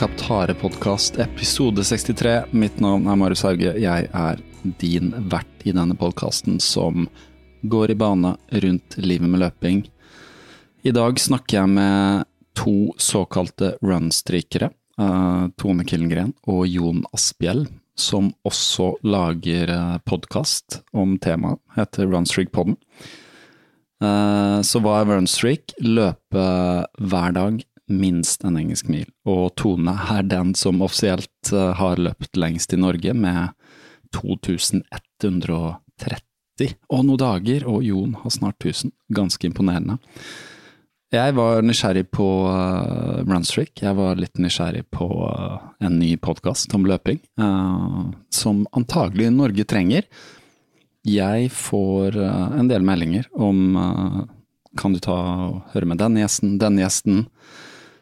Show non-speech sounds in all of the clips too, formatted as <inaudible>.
Kaptare-podkast episode 63. Mitt navn er Marius Hauge. Jeg er din vert i denne podkasten som går i bane rundt livet med løping. I dag snakker jeg med to såkalte runstrikere. Uh, Tone Killengren og Jon Asphjell, som også lager uh, podkast om temaet. Heter Runstreak-podden. Uh, så hva er runstreak? Løpe hver dag minst en engelsk mil. Og Tone er den som offisielt uh, har løpt lengst i Norge, med 2130 og noen dager, og Jon har snart 1000. Ganske imponerende. Jeg var nysgjerrig på uh, Runstreak. Jeg var litt nysgjerrig på uh, en ny podkast om løping, som antagelig Norge trenger. Jeg får en del meldinger om kan du ta og høre med denne gjesten, denne gjesten.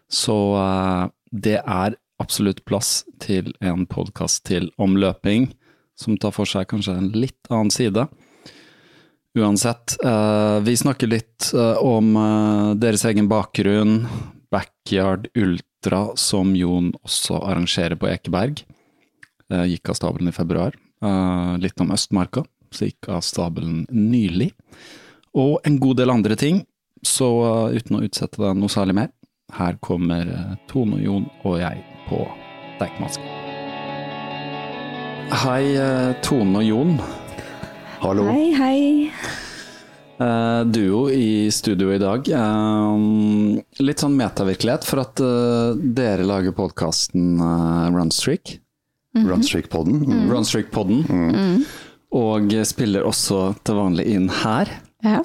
Så uh, det er absolutt plass til en podkast til om løping, som tar for seg kanskje en litt annen side. Uansett, uh, vi snakker litt uh, om deres egen bakgrunn, Backyard Ultra, som Jon også arrangerer på Ekeberg. gikk av stabelen i februar. litt om Østmarka, så gikk av stabelen nylig. Og en god del andre ting, så uten å utsette deg noe særlig mer, her kommer Tone og Jon og jeg på Deichmanske. Hei, Tone og Jon. Hallo. Hei, hei. Uh, duo i studio i dag. Litt sånn metavirkelighet, for at dere lager podkasten Runstreak. Mm -hmm. Runstreak-podden. Mm. Runstreak-podden. Mm. Og spiller også til vanlig inn her. Ja.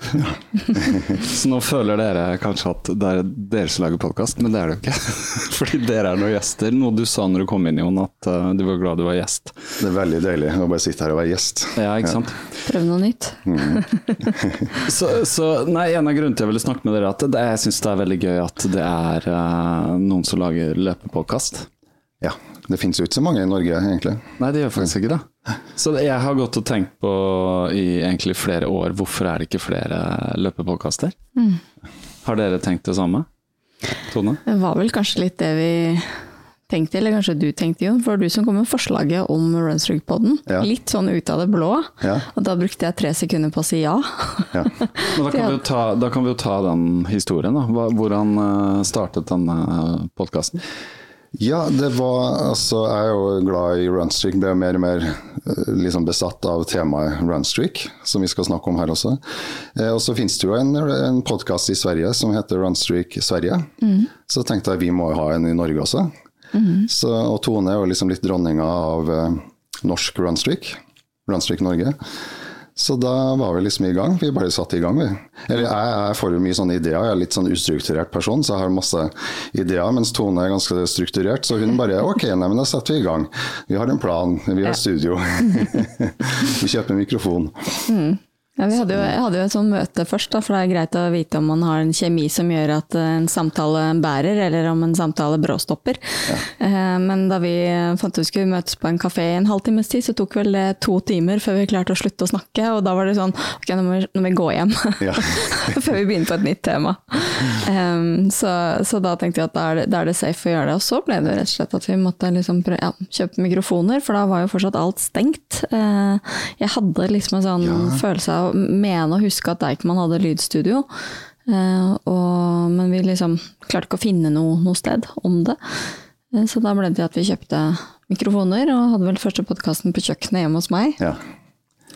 <laughs> så nå føler dere kanskje at det er dere som lager podkast, men det er det jo ikke. <laughs> Fordi dere er noen gjester. Noe du sa når du kom inn, Jon, at uh, du var glad du var gjest. Det er veldig deilig å bare sitte her og være gjest. Ja, ikke sant. Prøve noe nytt. Mm. <laughs> så, så, nei, en av grunnene til jeg ville snakke med dere, er at det, jeg syns det er veldig gøy at det er uh, noen som lager løpepodkast. Ja. Det finnes jo ikke så mange i Norge, egentlig. Nei, det gjør faktisk ikke det. Så jeg har gått og tenkt på i egentlig flere år, hvorfor er det ikke flere løpepodkaster? Mm. Har dere tenkt det samme? Tone? Det var vel kanskje litt det vi tenkte, eller kanskje du tenkte, Jon. For du som kom med forslaget om Runstrug-poden. Ja. Litt sånn ut av det blå. Ja. Og da brukte jeg tre sekunder på å si ja. ja. <laughs> Men da kan, vi ta, da kan, vi jo ta, den historien, da. Hvordan eh, startet denne podkasten? Ja, det var altså Jeg er jo glad i runstreak. Ble mer og mer eh, liksom besatt av temaet runstreak, som vi skal snakke om her også. Eh, og så finnes det jo en, en podkast i Sverige som heter Runstreak Sverige. Mm. Så tenkte jeg vi må ha en i Norge også. Mm. Så, og Tone er jo liksom litt dronninga av eh, norsk runstreak. Runstreak Norge. Så da var vi liksom i gang. Vi bare satte i gang, vi. Eller jeg, jeg får jo mye sånne ideer. Jeg er litt sånn ustrukturert person, så jeg har masse ideer. Mens Tone er ganske strukturert, så hun bare ok, nei, men da setter vi i gang. Vi har en plan, vi har studio. <laughs> vi kjøper mikrofon. Mm. Ja, vi hadde jo, jeg hadde jo et sånt møte først, da, for det er greit å vite om man har en kjemi som gjør at en samtale bærer, eller om en samtale bråstopper. Ja. Eh, men da vi fant ut vi skulle møtes på en kafé i en halvtimes tid, så tok vel det to timer før vi klarte å slutte å snakke. Og da var det sånn ok, nå må vi, nå må vi gå hjem. Ja. <laughs> før vi begynner på et nytt tema. Um, så, så, da tenkte jeg at da er, det, da er, det, safe å gjøre det. Og så ble det rett og slett at vi måtte liksom prøve, ja, kjøpe mikrofoner, for da var jo fortsatt alt stengt. Uh, jeg hadde liksom en sånn følelse av mene å huske at Deichman hadde lydstudio. Uh, og, men vi liksom klarte ikke å finne noe, noe sted om det. Uh, så da ble det til at vi kjøpte mikrofoner, og hadde vel første podkasten på kjøkkenet hjemme hos meg. Ja.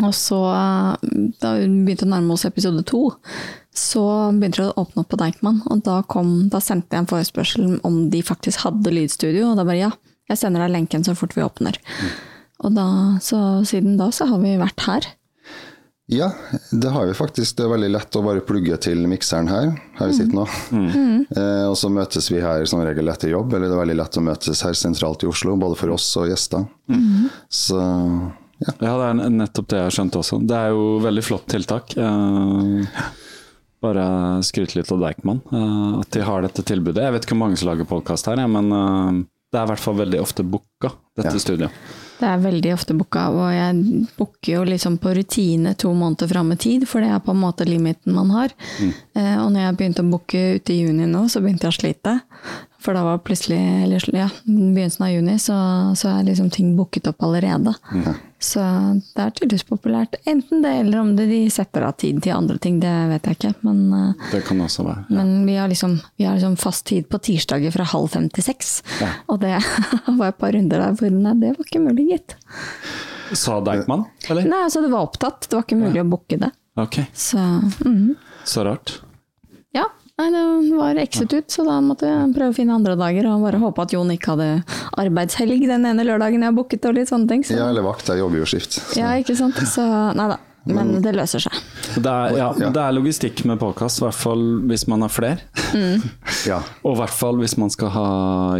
Og så, da vi begynte å nærme oss episode to, så begynte det å åpne opp på Deichman. Og da, kom, da sendte jeg en forespørsel om de faktisk hadde lydstudio, og da bare ja, jeg sender deg lenken så fort vi åpner. Mm. Og da, så siden da så har vi vært her. Ja, det har vi faktisk. Det er veldig lett å bare plugge til mikseren her, her vi sitter nå. Mm. mm. <laughs> Eh, og så møtes vi her som regel etter jobb, eller det er veldig lett å møtes her sentralt i Oslo, både for oss og gjester. Mm. Så ja. ja. det er nettopp det jeg har skjønt også. Det er jo veldig flott tiltak. Eh, bare skryte litt av Deichman, eh, at de har dette tilbudet. Jeg vet ikke hvor mange som lager podkast her, men eh, det er i hvert fall veldig ofte booka, dette ja. studioet. Det er veldig ofte booka, og jeg booker jo liksom på rutine to måneder fram i tid, for det er på en måte limiten man har. Mm. Eh, og når jeg begynte å booke ute i juni nå, så begynte jeg å slite. For da var plutselig, eller ja, begynnelsen av juni, så, så er liksom ting booket opp allerede. Ja. Så det er tydeligvis populært. Enten det, eller om det de setter av tid til andre ting, det vet jeg ikke. Men, eh, det kan også være. Ja. Men vi har, liksom, vi har liksom fast tid på tirsdager fra halv fem til seks. Og det <laughs> var et par runder der hvor nei, det var ikke mulig, gitt. Sa Deichman, eller? Nei, altså det var opptatt. Det var ikke mulig å booke det. Okay. Så, mm. så rart. Ja, Nei, det var exit ut, så da måtte jeg prøve å finne andre dager. Og bare håpe at Jon ikke hadde arbeidshelg den ene lørdagen jeg booket og litt sånne ting. Så. Ja, eller vakt. Jeg jobber jo skift. Så. Ja, ikke sant. Så nei da. Men det løser seg. Det er, ja, det er logistikk med påkast, i hvert fall hvis man har flere. Mm. ja. <laughs> Og i hvert fall hvis man skal ha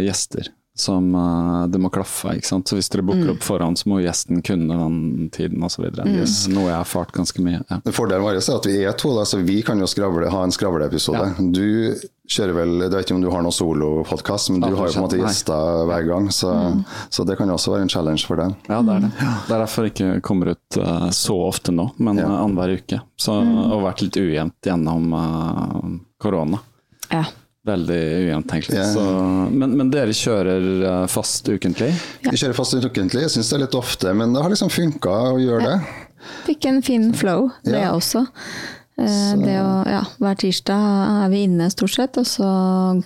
gjester som uh, det må klaffe. ikke sant? Så Hvis dere booker mm. opp foran, så må gjesten kunne den tiden osv. Mm. Yes. Noe jeg har erfart ganske mye. Ja. Fordelen vår er at vi er to, da, så vi kan jo skravle, ha en skravleepisode. Ja. Du kjører vel, Jeg vet ikke om du har noen solopodkast, men du har jo på en måte gjester hver gang. Så, mm. så, det kan jo også være en challenge for deg. Ja, det er det. Det er derfor jeg ikke kommer ut uh, så ofte nå, men ja. uh, annenhver uke. Så, mm. Og vært litt ujevnt gjennom uh, korona. Ja. Veldig ugjentenkelig. Yeah. Men, men, dere kjører eh, fast ukentlig? Ja. Vi kjører fast ukentlig. Jeg syns det er litt ofte, men det har liksom funka å gjøre ja. det. Fikk en fin flow, det ja. også. Eh, det å, ja, hver tirsdag er vi inne stort sett, og så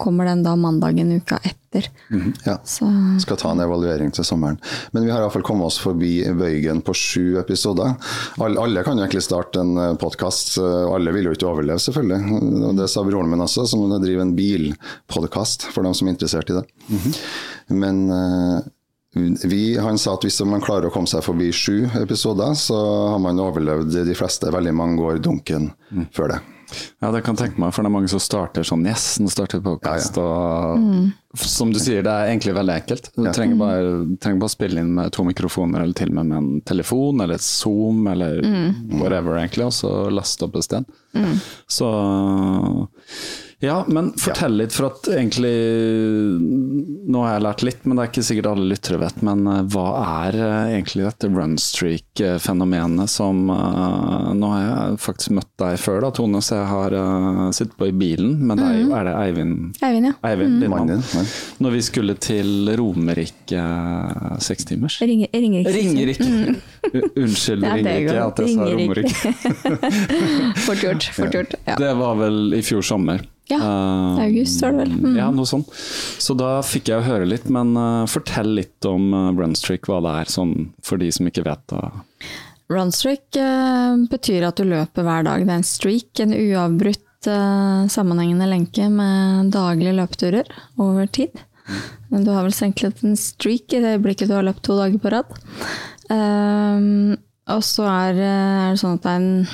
kommer den da mandagen uka etter. Mm, ja. Så. Skal ta en evaluering til sommeren. Men vi har iallfall kommet oss forbi bøygen på sju episoder. Alle, alle kan jo egentlig starte en eh, podkast, alle vil jo ikke overleve, selvfølgelig. Og det sa broren min også, som driver en bilpodkast, for dem som er interessert i det. Mm -hmm. Men uh, vi, han sa at hvis man klarer å komme seg forbi sju episoder, så har man overlevd de fleste. Veldig mange går dunken mm. før det. Ja, det kan tenke meg, for det er mange som starter sånn Yes, nå starter podkast. Ja, ja. mm. Som du sier, det er egentlig veldig enkelt. Du ja. trenger, bare, trenger, bare, spille inn med to mikrofoner, eller til og med med en telefon eller et Zoom, eller mm. whatever, egentlig, og så laste opp et sted. Mm. Så ja, men fortell litt, for at egentlig Nå har jeg lært litt, men det er ikke sikkert alle lyttere vet. Men uh, hva er uh, egentlig dette runstreak-fenomenet som uh, Nå har jeg faktisk møtt deg før, da, Tone, så jeg har sittet på i bilen. Men deg. er, jo, mm. er det Eivind? Eivind, ja. Eivind, mm. mann Når vi skulle til Romerike sekstimers? Ringe, Ringerike. <laughs> Ringerike. Mm. Unnskyld, ja, Ringerike, at jeg sa Romerike. <laughs> fort gjort. Fort gjort. Ja. Det var vel i fjor sommer. Ja, uh, august var det vel. Mm. Ja, noe sånt. Så da fikk jeg høre litt, men uh, fortell litt om uh, runstreak, hva det er, sånn for de som ikke vet det. Runstreak uh, betyr at du løper hver dag. Det er en streak, en uavbrutt sammenhengende lenke med daglige løpeturer over tid. Du har vel senklet en streak i det øyeblikket du har løpt to dager på rad. Um, Og så er, er det sånn at det er en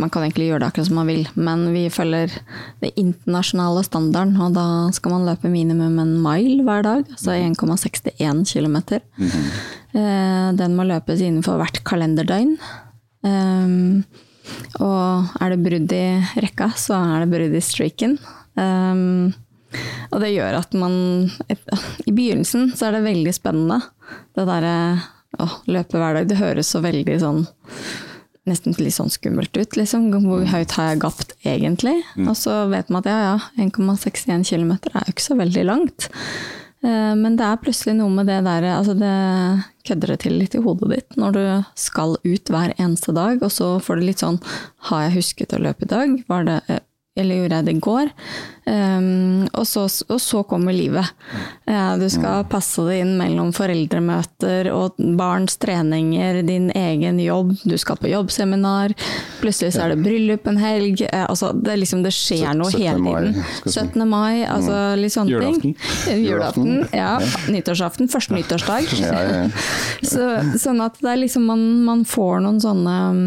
Man kan egentlig gjøre det akkurat som man vil, men vi følger det internasjonale standarden, og da skal man løpe minimum en mile hver dag, altså 1,61 km. Den må løpes innenfor hvert kalenderdøgn. Um, og er det brudd i rekka, så er det brudd i streaken. Um, og det gjør at man I begynnelsen så er det veldig spennende. Det derre å løpe hver dag. Det høres så veldig sånn nesten litt sånn skummelt ut, liksom. Hvor høyt har jeg gapt egentlig? Mm. Og så vet man at ja, ja, 1,61 km er jo ikke så veldig langt. Eh, men det er plutselig noe med det der altså Det kødder det til litt i hodet ditt når du skal ut hver eneste dag, og så får du litt sånn Har jeg husket å løpe i dag? Var det eller gjorde jeg det i går? Um, og, så, og, så, kommer livet. Uh, du skal passe det inn mellom foreldremøter og barns treninger, din egen jobb, du skal på jobbseminar, plutselig så er det bryllup en helg. Uh, altså, det, liksom, det, skjer noe hele tiden. 17. mai, altså mm. litt sånne ting. Julaften. <laughs> Ja. Nyttårsaften. Første nyttårsdag. <laughs> så, sånn at det er liksom man, man får noen sånne um,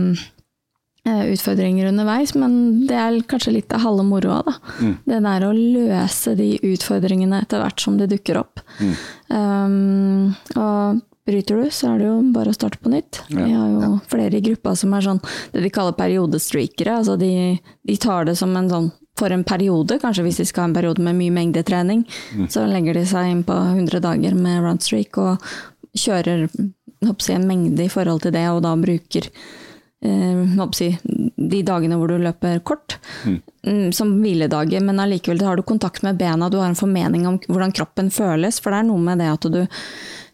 utfordringer underveis, men det er kanskje litt av halve moroa. da. Mm. Det der å løse de utfordringene etter hvert som de dukker opp. Mm. Um, og bryter du, så er det jo bare å starte på nytt. Ja. Vi har jo ja. flere i gruppa som er sånn det de kaller periodestreakere. Altså de, de, tar det som en sånn for en periode, kanskje hvis de skal ha en periode med mye mengdetrening, mm. så legger de seg inn på 100 dager med runstreak og kjører jeg, en mengde i forhold til det, og da bruker eh, de dagene hvor du løper kort, mm. mm. som hviledager, men allikevel har du kontakt med bena, du har en formening om hvordan kroppen føles. For det er noe med det at du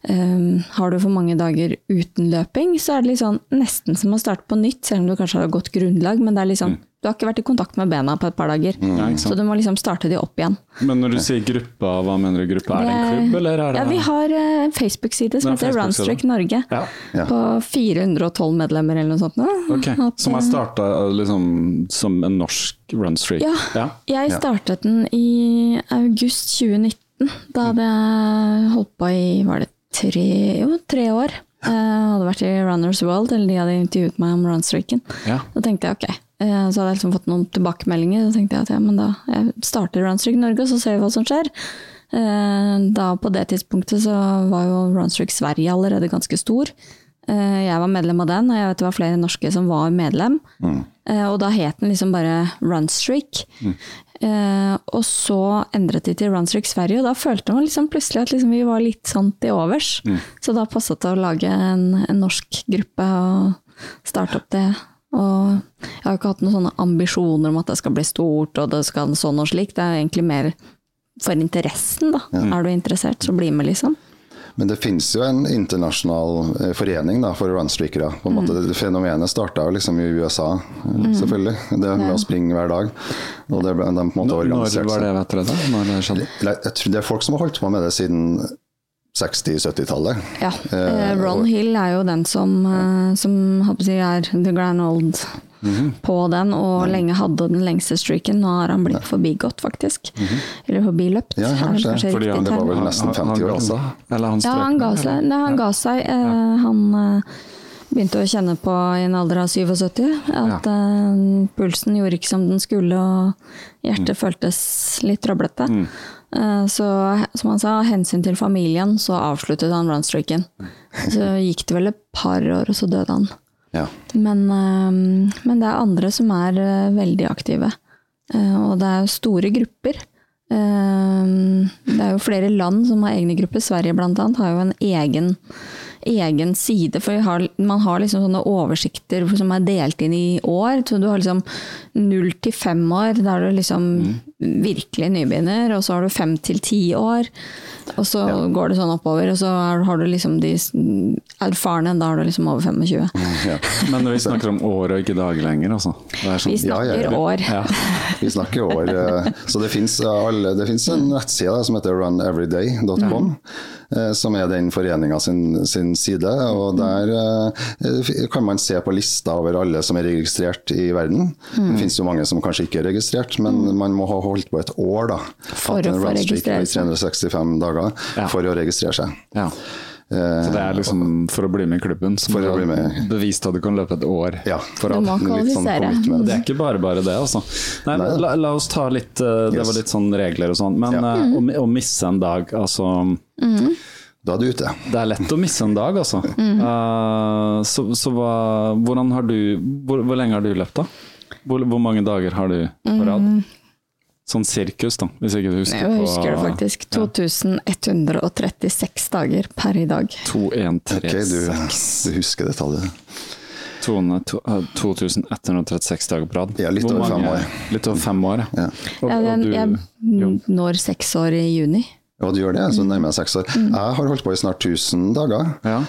Um, har du for mange dager uten løping, så er det liksom nesten som å starte på nytt, selv om du kanskje har et godt grunnlag. Men det er liksom, mm. Du har ikke vært i kontakt med bena på et par dager. Mm. Så du må liksom starte de opp igjen. Men når du sier gruppa, hva mener du gruppa? Er det en klubb, eller er det Ja, vi har en uh, Facebook-side som heter Runstrick Norge. Ja. Ja. På 412 medlemmer eller noe sånt. Okay. At, som er starta uh, liksom, som en norsk runstreak? Ja. ja. Jeg startet den i august 2019. Da hadde jeg holdt på i var det tre, jo, tre år. Jeg eh, hadde vært i Runners World, eller de hadde intervjuet meg om runstreaken. Ja. Da tenkte jeg ok, eh, så hadde jeg liksom fått noen tilbakemeldinger. Så tenkte jeg at ja, men da jeg starter Runstreak Norge, og så ser vi hva som skjer. Eh, da På det tidspunktet så var jo Runstreak Sverige allerede ganske stor. Jeg var medlem av den, og jeg vet det var flere norske som var medlem. Mm. Og da het den liksom bare Runstreak. Mm. Eh, og så endret de til Runstreak Sverige, og da følte man liksom plutselig at liksom vi var litt sånn til overs. Mm. Så da passet det å lage en, en, norsk gruppe og starte opp det. Og jeg har ikke hatt noen sånne ambisjoner om at det skal bli stort og det skal sånn og slik. Det er egentlig mer for interessen, da. Ja. Er du interessert, så bli med, liksom. Men det finnes jo en internasjonal eh, forening da, for runstreakere. På en måte. Mm. Fenomenet starta liksom i USA, mm. selvfølgelig. Det med ja. å springe hver dag. Og det ble, de på en måte organisert Når var det, vet dere det? Når det skjedde? Jeg tror det er folk som har holdt på med det siden 60-70-tallet. Ja. Eh, Ron Hill er jo den som, som er the grand old -hmm. på den, og mm. lenge hadde den lengste streaken. Nå har han blitt forbigått, faktisk. Mm -hmm. Eller forbiløpt. Ja, kanskje. kanskje Fordi han, det var vel nesten 50 år? altså? eller han ja, han ga seg. Nei, han ga seg. Uh, han uh, begynte å kjenne på i en alder av 77 at ja. uh, pulsen gjorde ikke som den skulle, og hjertet mm. føltes litt trøblete. Mm. Så som han sa, av hensyn til familien, så avsluttet han runstreaken. Mm. Så gikk det vel et par år, og så døde han. Ja. Men, ehm, men, det er andre som er eh, veldig aktive. Eh, og det er store grupper. Det er jo flere land som har egne grupper. Sverige blant annet har jo en egen, egen side. For har, man har liksom sånne oversikter som er delt inn i år. Så du har liksom null til fem år, da er du liksom mm. virkelig nybegynner. Og så har du fem til ti år. Og så ja. går det sånn oppover, og så har du liksom de erfarne, da er du liksom over 25. Mm, ja. Men vi snakker om år og ikke dag lenger, altså? Sånn. Vi snakker ja, år. <laughs> Vi snakker år. Eh, så det fins en nettside som heter runeveryday.com. Eh, som er den foreninga sin, sin, side. og Der eh, kan man se på lista over alle som er registrert i verden. Mm. Det finnes jo mange som kanskje ikke er registrert, men mm. man må ha holdt på et år da, for å få registrere seg. 365 dager ja. for å registrere seg. Ja. Eh, Så det er liksom for å bli med i klubben, så For må å du bli med. bevist at du kan løpe et år Ja. må Litt sånn Det er ikke bare bare det, altså. Nei, Nei la, la oss ta litt eh, Det var litt sånn regler og sånn. Men Ja. mm. å, å misse en dag, altså Da er du ute. Det er lett å misse en dag, altså. Eh, så så hva, hvordan har du hvor, hvor lenge har du løpt, da? Hvor, hvor mange dager har du på rad? Sånn sirkus, da, hvis jeg ikke husker husker Jeg på husker det faktisk. 2136 dager per i dag. 2136 Ok, du, du husker det tallet. 2136 dager på rad. Ja, litt over fem år. Litt over fem år, Ja. Og, Ja, du- jeg når seks år i juni. Ja, du gjør det, så nærmer jeg seks år. Jeg har holdt på i snart 1000 dager, Ja.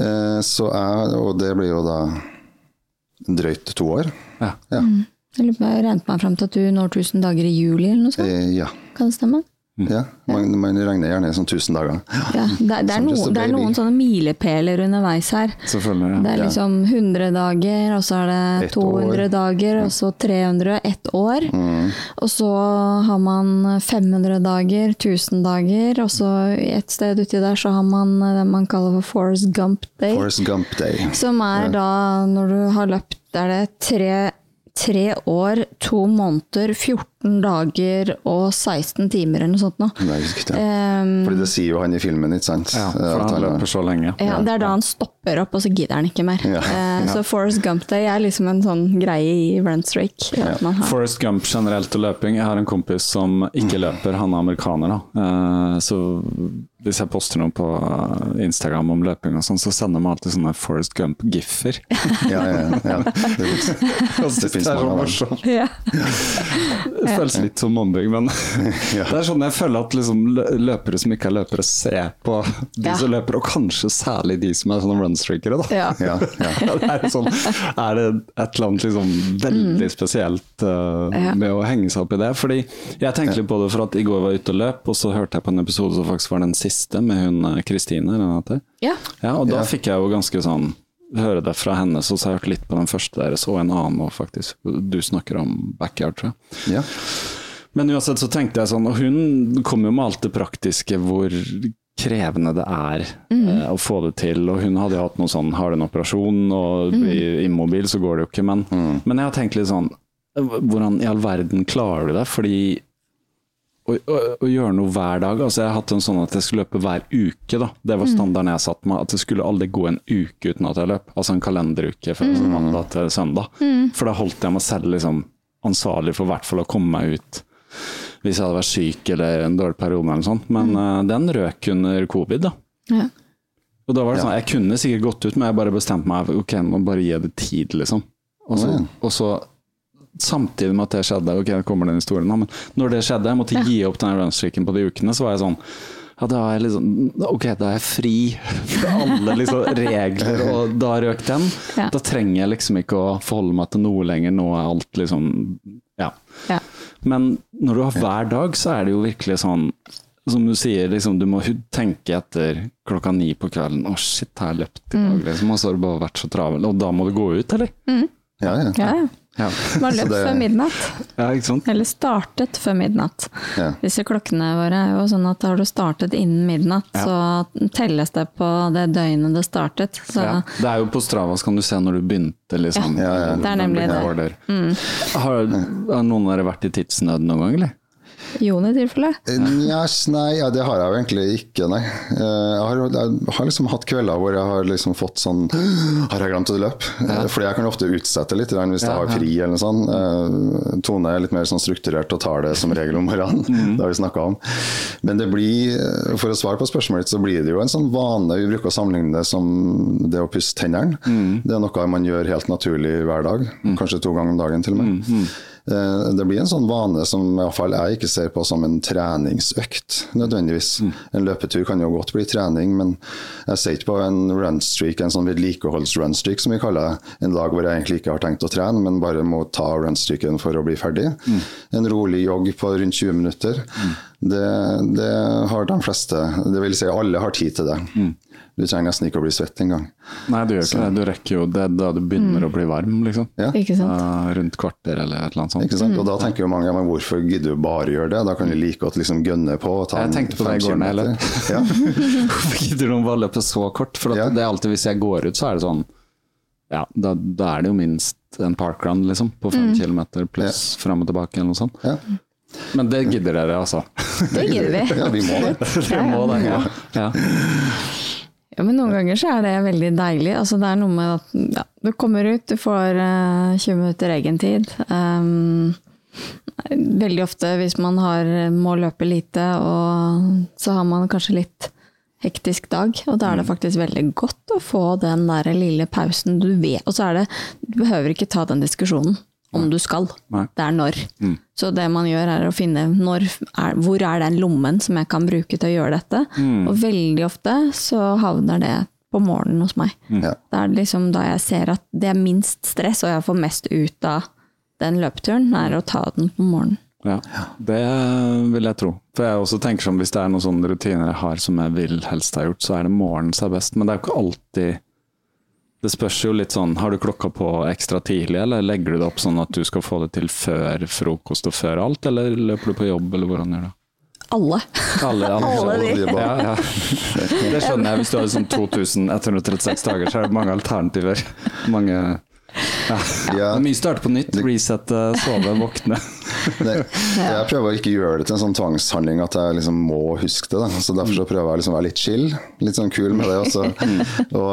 eh, så jeg, og det blir jo da drøyt to år. Ja. Ja. På, jeg regnet meg fram til at du når 1000 dager i juli, eller noe sånt. Eh, ja. Kan det stemme? ja. Man, man regner gjerne sånn 1000 dager. Ja, det, er- det, er <laughs> noen, det er noen sånne milepæler underveis her. Selvfølgelig. Det er liksom 100 dager, og så er det Ett 200 år. dager, og så 300, ett år. Mm. Og så har man 500 dager, 1000 dager, og så et sted uti der så har man det man kaller for Forest Gump Day. Forrest Gump Day. Som er da, når du har løpt, er det tre, tre år, to måneder, 14 dager og 16 timer eller noe sånt noe. Riktig. Ehm, Fordi det sier jo han i filmen, ikke sant? Ja, for han løper så lenge. ja, det er da han stopper opp, og så gidder han ikke mer. Ja. Eh, Så Forest Gump Day er liksom en sånn greie i Runstreak. Ja. Forest Forrest Gump generelt og løping. Jeg har en kompis som ikke løper, han er amerikaner. da. Uh, Så hvis jeg poster noe på eh, Instagram om løping og sånn, så sender man alltid sånne Forrest Gump-giffer. <laughs> Ja, ja, ja. Det, <laughs> Det finnes mange av dem. Ja. Det føles litt som mobbing, men <laughs> det er sånn jeg føler at liksom løpere som ikke er løpere, ser på de Ja. som løper, og kanskje særlig de som er sånne runstreakere. da. Det er, sånn, er det et eller annet liksom veldig spesielt uh, Mm. Med å henge seg opp i det? Fordi jeg tenkte litt på det for at i går var jeg ute og løp, og så hørte jeg på en episode som faktisk var den siste, med hun eh, Kristine. eller hva det ja. Ja, og da Ja. fikk jeg jo ganske sånn høre det fra henne, så jeg hørte litt på den første deres, og en annen òg, faktisk. Du snakker om backyard, tror jeg. ja. Men uansett så tenkte jeg sånn, og hun kom jo med alt det praktiske hvor krevende det er eh, å få det til, og hun hadde jo hatt noe sånn, har du en operasjon og blir immobil, så går det jo ikke, men, men jeg har tenkt litt sånn, hvordan i all verden klarer du det? Fordi å, å, å gjøre noe hver dag, altså jeg har hatt en sånn at jeg skulle løpe hver uke da, det var standarden jeg satt meg, at det skulle aldri gå en uke uten at jeg løp, altså en kalenderuke fra mm. mandag til søndag, for da holdt jeg meg selv liksom ansvarlig for i hvert fall å komme meg ut hvis jeg hadde vært syk eller en dårlig periode eller noe sånt. Men eh, den røk under covid, da. Ja. Og da var det Ja. sånn, Jeg kunne sikkert gått ut, men jeg bare bestemte meg for ok, nå bare gi det tid, liksom. Og så, ja. og så samtidig med at det skjedde, ok, det kommer den historien nå, men når det skjedde, jeg måtte gi opp den runstreaken på de ukene, så var jeg sånn ja, da er jeg liksom, ok, da er jeg fri fra alle liksom, regler, og da røk den. Ja. Da trenger jeg liksom ikke å forholde meg til noe lenger, nå er alt liksom Ja. Ja. Men når du har hver dag, så er det jo virkelig sånn som du sier, liksom, du må tenke etter klokka ni på kvelden Å, shit, har jeg løpt i dag? Liksom, og så har det bare vært så travel. Og da må du gå ut, eller? ja, ja. Ja, ja. Ja, <laughs> Man løp det- før midnatt. ja? Eller startet før midnatt. ja. Disse klokkene våre er jo sånn at har du startet innen midnatt, så telles det på det døgnet det startet. Så Ja. Det er jo på Strava, så kan du se når du begynte, liksom. Ja, ja, det er nemlig det. Mm. Har, har noen av dere vært i tidsnød noen gang, eller? Jon i tilfelle. Yes, nei, ja, det har jeg jo egentlig ikke, nei. Eh, Jeg har, jeg har liksom hatt kvelder hvor jeg har liksom fått sånn Har jeg glemt å løpe? Ja. Fordi jeg kan ofte utsette litt hvis jeg har fri eller noe sånt. Eh, Tone er litt mer sånn strukturert og tar det som regel om morgenen. <laughs> Mm. Det har vi snakka om. Men det blir, eh, for å svare på spørsmålet ditt, så blir det jo en sånn vane. Vi bruker å sammenligne det som det å pusse tennene. Mm. Det er noe man gjør helt naturlig hver dag. Kanskje to ganger om dagen til og med. Mm, Eh, Det blir en sånn vane som i hvert fall jeg ikke ser på som en treningsøkt, nødvendigvis. Mm. En løpetur kan jo godt bli trening, men jeg ser ikke på en runstreak, en sånn vedlikeholdsrunstreak som vi kaller det, en dag hvor jeg egentlig ikke har tenkt å trene, men bare må ta runstreaken for å bli ferdig. Mm. En rolig jogg på rundt 20 minutter. Det, det har de fleste. Det vil si alle har tid til det. Du trenger nesten ikke å bli svett engang. Nei, du gjør ikke det. Du rekker jo det da du begynner å bli varm, liksom. Ja. Ikke sant? Uh, rundt kvarter eller et eller annet sånt. Ikke sant? Og da tenker jo mange ja, men hvorfor gidder du bare gjøre det? Da kan du like godt liksom gønne på. og Ta Jeg en tenkte på det fem i går når jeg kilometer. Ja. <laughs> Hvorfor gidder noen bare løpe så kort? For at Ja. det er alltid hvis jeg går ut, så er det sånn Ja, da, da er det jo minst en parkrun, liksom. På fem kilometer pluss fram og tilbake eller noe sånt. Ja. Men det gidder dere, altså. Det gidder vi. ja, vi må det. <laughs> Dere må det. Ja. Ja. Ja, men noen ganger så er det veldig deilig. Altså, det er noe med at ja, du kommer ut, du får uh, 20 minutter egentid. Um, veldig ofte hvis man har, må løpe lite, og så har man kanskje litt hektisk dag, og da er det faktisk veldig godt å få den der lille pausen du vet. Og så er det, du behøver ikke ta den diskusjonen om du skal. Nei. Det er når. Så det man gjør er å finne når er, hvor er den lommen som jeg kan bruke til å gjøre dette. Og veldig ofte så havner det på morgenen hos meg. Ja. Det er liksom da jeg ser at det er minst stress, og jeg får mest ut av den løpeturen, er å ta den på morgenen. Ja, det vil jeg tro. For jeg også tenker sånn, hvis det er noen sånne rutiner jeg har som jeg vil helst ha gjort, så er det morgenen som er best. Men det er jo ikke alltid Det spørs jo litt sånn, har du klokka på ekstra tidlig, eller legger du det opp sånn at du skal få det til før frokost og før alt, eller løper du på jobb, eller hvordan gjør du det? Alle. Alle, <laughs> alle, Alle de. Ja, ja. Det skjønner jeg. Hvis du har sånn 2136 dager, så er det mange alternativer. Mange ja. Ja. Det er mye starte på nytt. Resette, sove, våkne. <laughs> Det, jeg prøver å ikke gjøre det til en sånn tvangshandling at jeg liksom må huske det. Da. Så Derfor så prøver jeg liksom å være litt chill, litt sånn kul med det. Også. <laughs> Og,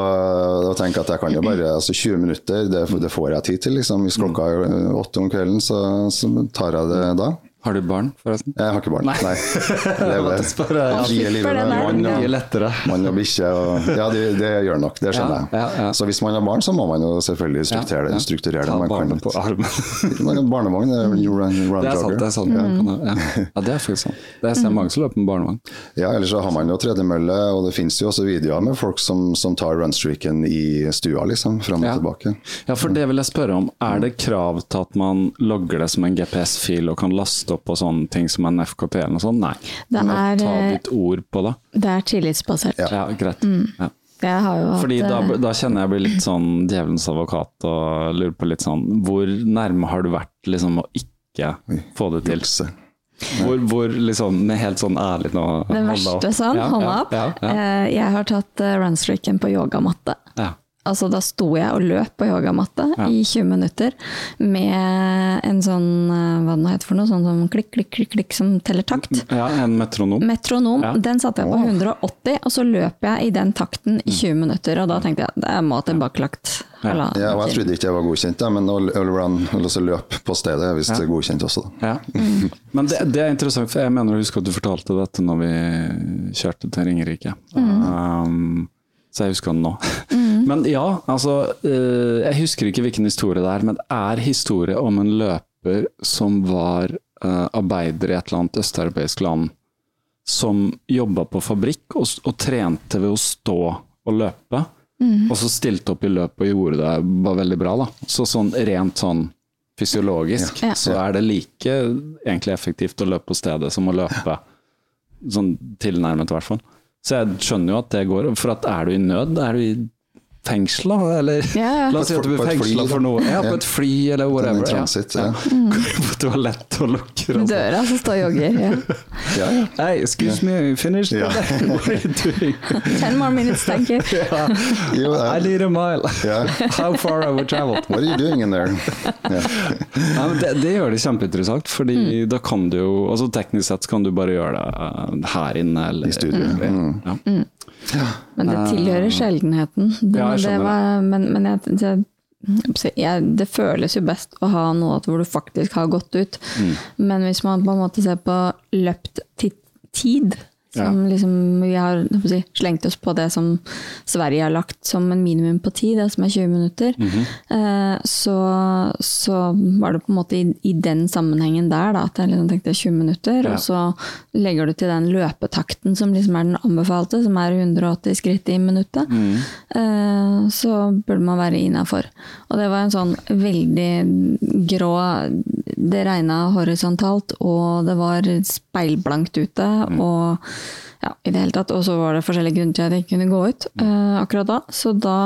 og tenke at jeg kan jo bare altså 20 minutter, det, det får jeg tid til. Liksom. Hvis klokka er åtte om kvelden, så, så tar jeg det da. Har du barn, forresten? Jeg har ikke barn. Nei. <laughs> Det spørre. livet for med er- mann Mye og, lettere. mann og bikkje. Og, ja, det, det gjør nok, det skjønner Ja, ja, ja. jeg. Så hvis man har barn, så må man jo selvfølgelig strukturere det. Ja, ja. Strukturere det. Ta Man barnet på armen. <laughs> Barnevogn, det er jo run, run Det er sant. jogger. det er sant. Ja. Ja. ja, det er faktisk sant. Det ser mange som løper med barnevogn. Ja, ellers så har man jo tredemølle, og det finnes jo også videoer med folk som, som tar runstreaken i stua, liksom, fram og Ja. tilbake. Ja, for det vil jeg spørre om. Er det krav til at man logger det som en GPS-fil og kan laste opp på sånne ting som en FKT eller noe sånt? Nei. Det er, Ta eh, ditt ord på det. Det er tillitsbasert. Ja, greit. Ja. Jeg har jo hatt Fordi da, eh, da kjenner jeg blir litt sånn djevelens advokat og lurer på litt sånn Hvor nærme har du vært liksom å ikke få det til? Hvor, hvor liksom, med helt sånn ærlig nå Den verste sånn, Ja, hånda opp. Ja, ja, Eh, Jeg har tatt runstreaken på yogamatte. ja. Altså da sto jeg og løp på yogamatte Ja. i 20 minutter med en sånn, eh, hva det nå heter for noe, sånn som klikk, klikk, klikk, klikk som teller takt. ja, en metronom. Metronom, Ja. den satte jeg på 180, og så løp jeg i den takten i 20 minutter, og da tenkte jeg det må ha tilbakelagt. Ja. Ja, og jeg trodde ikke jeg var godkjent, ja, men å løpe løp på stedet er visst godkjent også. Da. Ja. Men det, det er interessant, for jeg mener å huske at du fortalte dette når vi kjørte til Ringerike. Um, så jeg husker den nå. <laughs> Men ja, altså eh, Jeg husker ikke hvilken historie det er, men det er historie om en løper som var eh, arbeider i et eller annet østeuropeisk land, som jobba på fabrikk og, og trente ved å stå og løpe. Og så stilte opp i løpet og gjorde det var veldig bra. da. Så sånn rent sånn fysiologisk Ja. så er det like egentlig effektivt å løpe på stedet som å løpe sånn tilnærmet, i hvert fall. Så jeg skjønner jo at det går. For at er du i nød, er du i fengsel, da? Eller Ja, ja. la oss si at du blir fengsla for noe. Ja, på et fly eller whatever. Transit, ja. Går <laughs> på toalettet og lukker. sånn. Døra som står og jogger. Ja. Ja, ja. Hey, excuse me, finish yeah. <laughs> What are you doing? Ten more minutes, thank you. <laughs> Jo, I need a mile. ja. How far have we traveled? What are you doing in there? Ja. Ja, men det, det gjør det kjempeinteressant, fordi da kan du jo altså Teknisk sett kan du bare gjøre det eh, her inne eller I studio. Mm. Ja. Men det tilhører sjeldenheten. Det, Ja, jeg det var, men men jeg, jeg, jeg, det føles jo best å ha noe hvor du faktisk har gått ut. Mm. Men hvis man på en måte ser på løpt tid, Som liksom, vi har si, slengt oss på det som Sverige har lagt som en minimum på ti, det som er 20 minutter. eh, så, så var det på en måte i, i den sammenhengen der da, at jeg liksom tenkte 20 minutter. Ja. Og så legger du til den løpetakten som liksom er den anbefalte, som er 180 skritt i minuttet. eh, så burde man være innafor. Og det var en sånn veldig grå Det regna horisontalt, og det var speilblankt ute. Og ja, i det hele tatt. Og så var det forskjellige grunner til at jeg ikke kunne gå ut uh, akkurat da. Så da,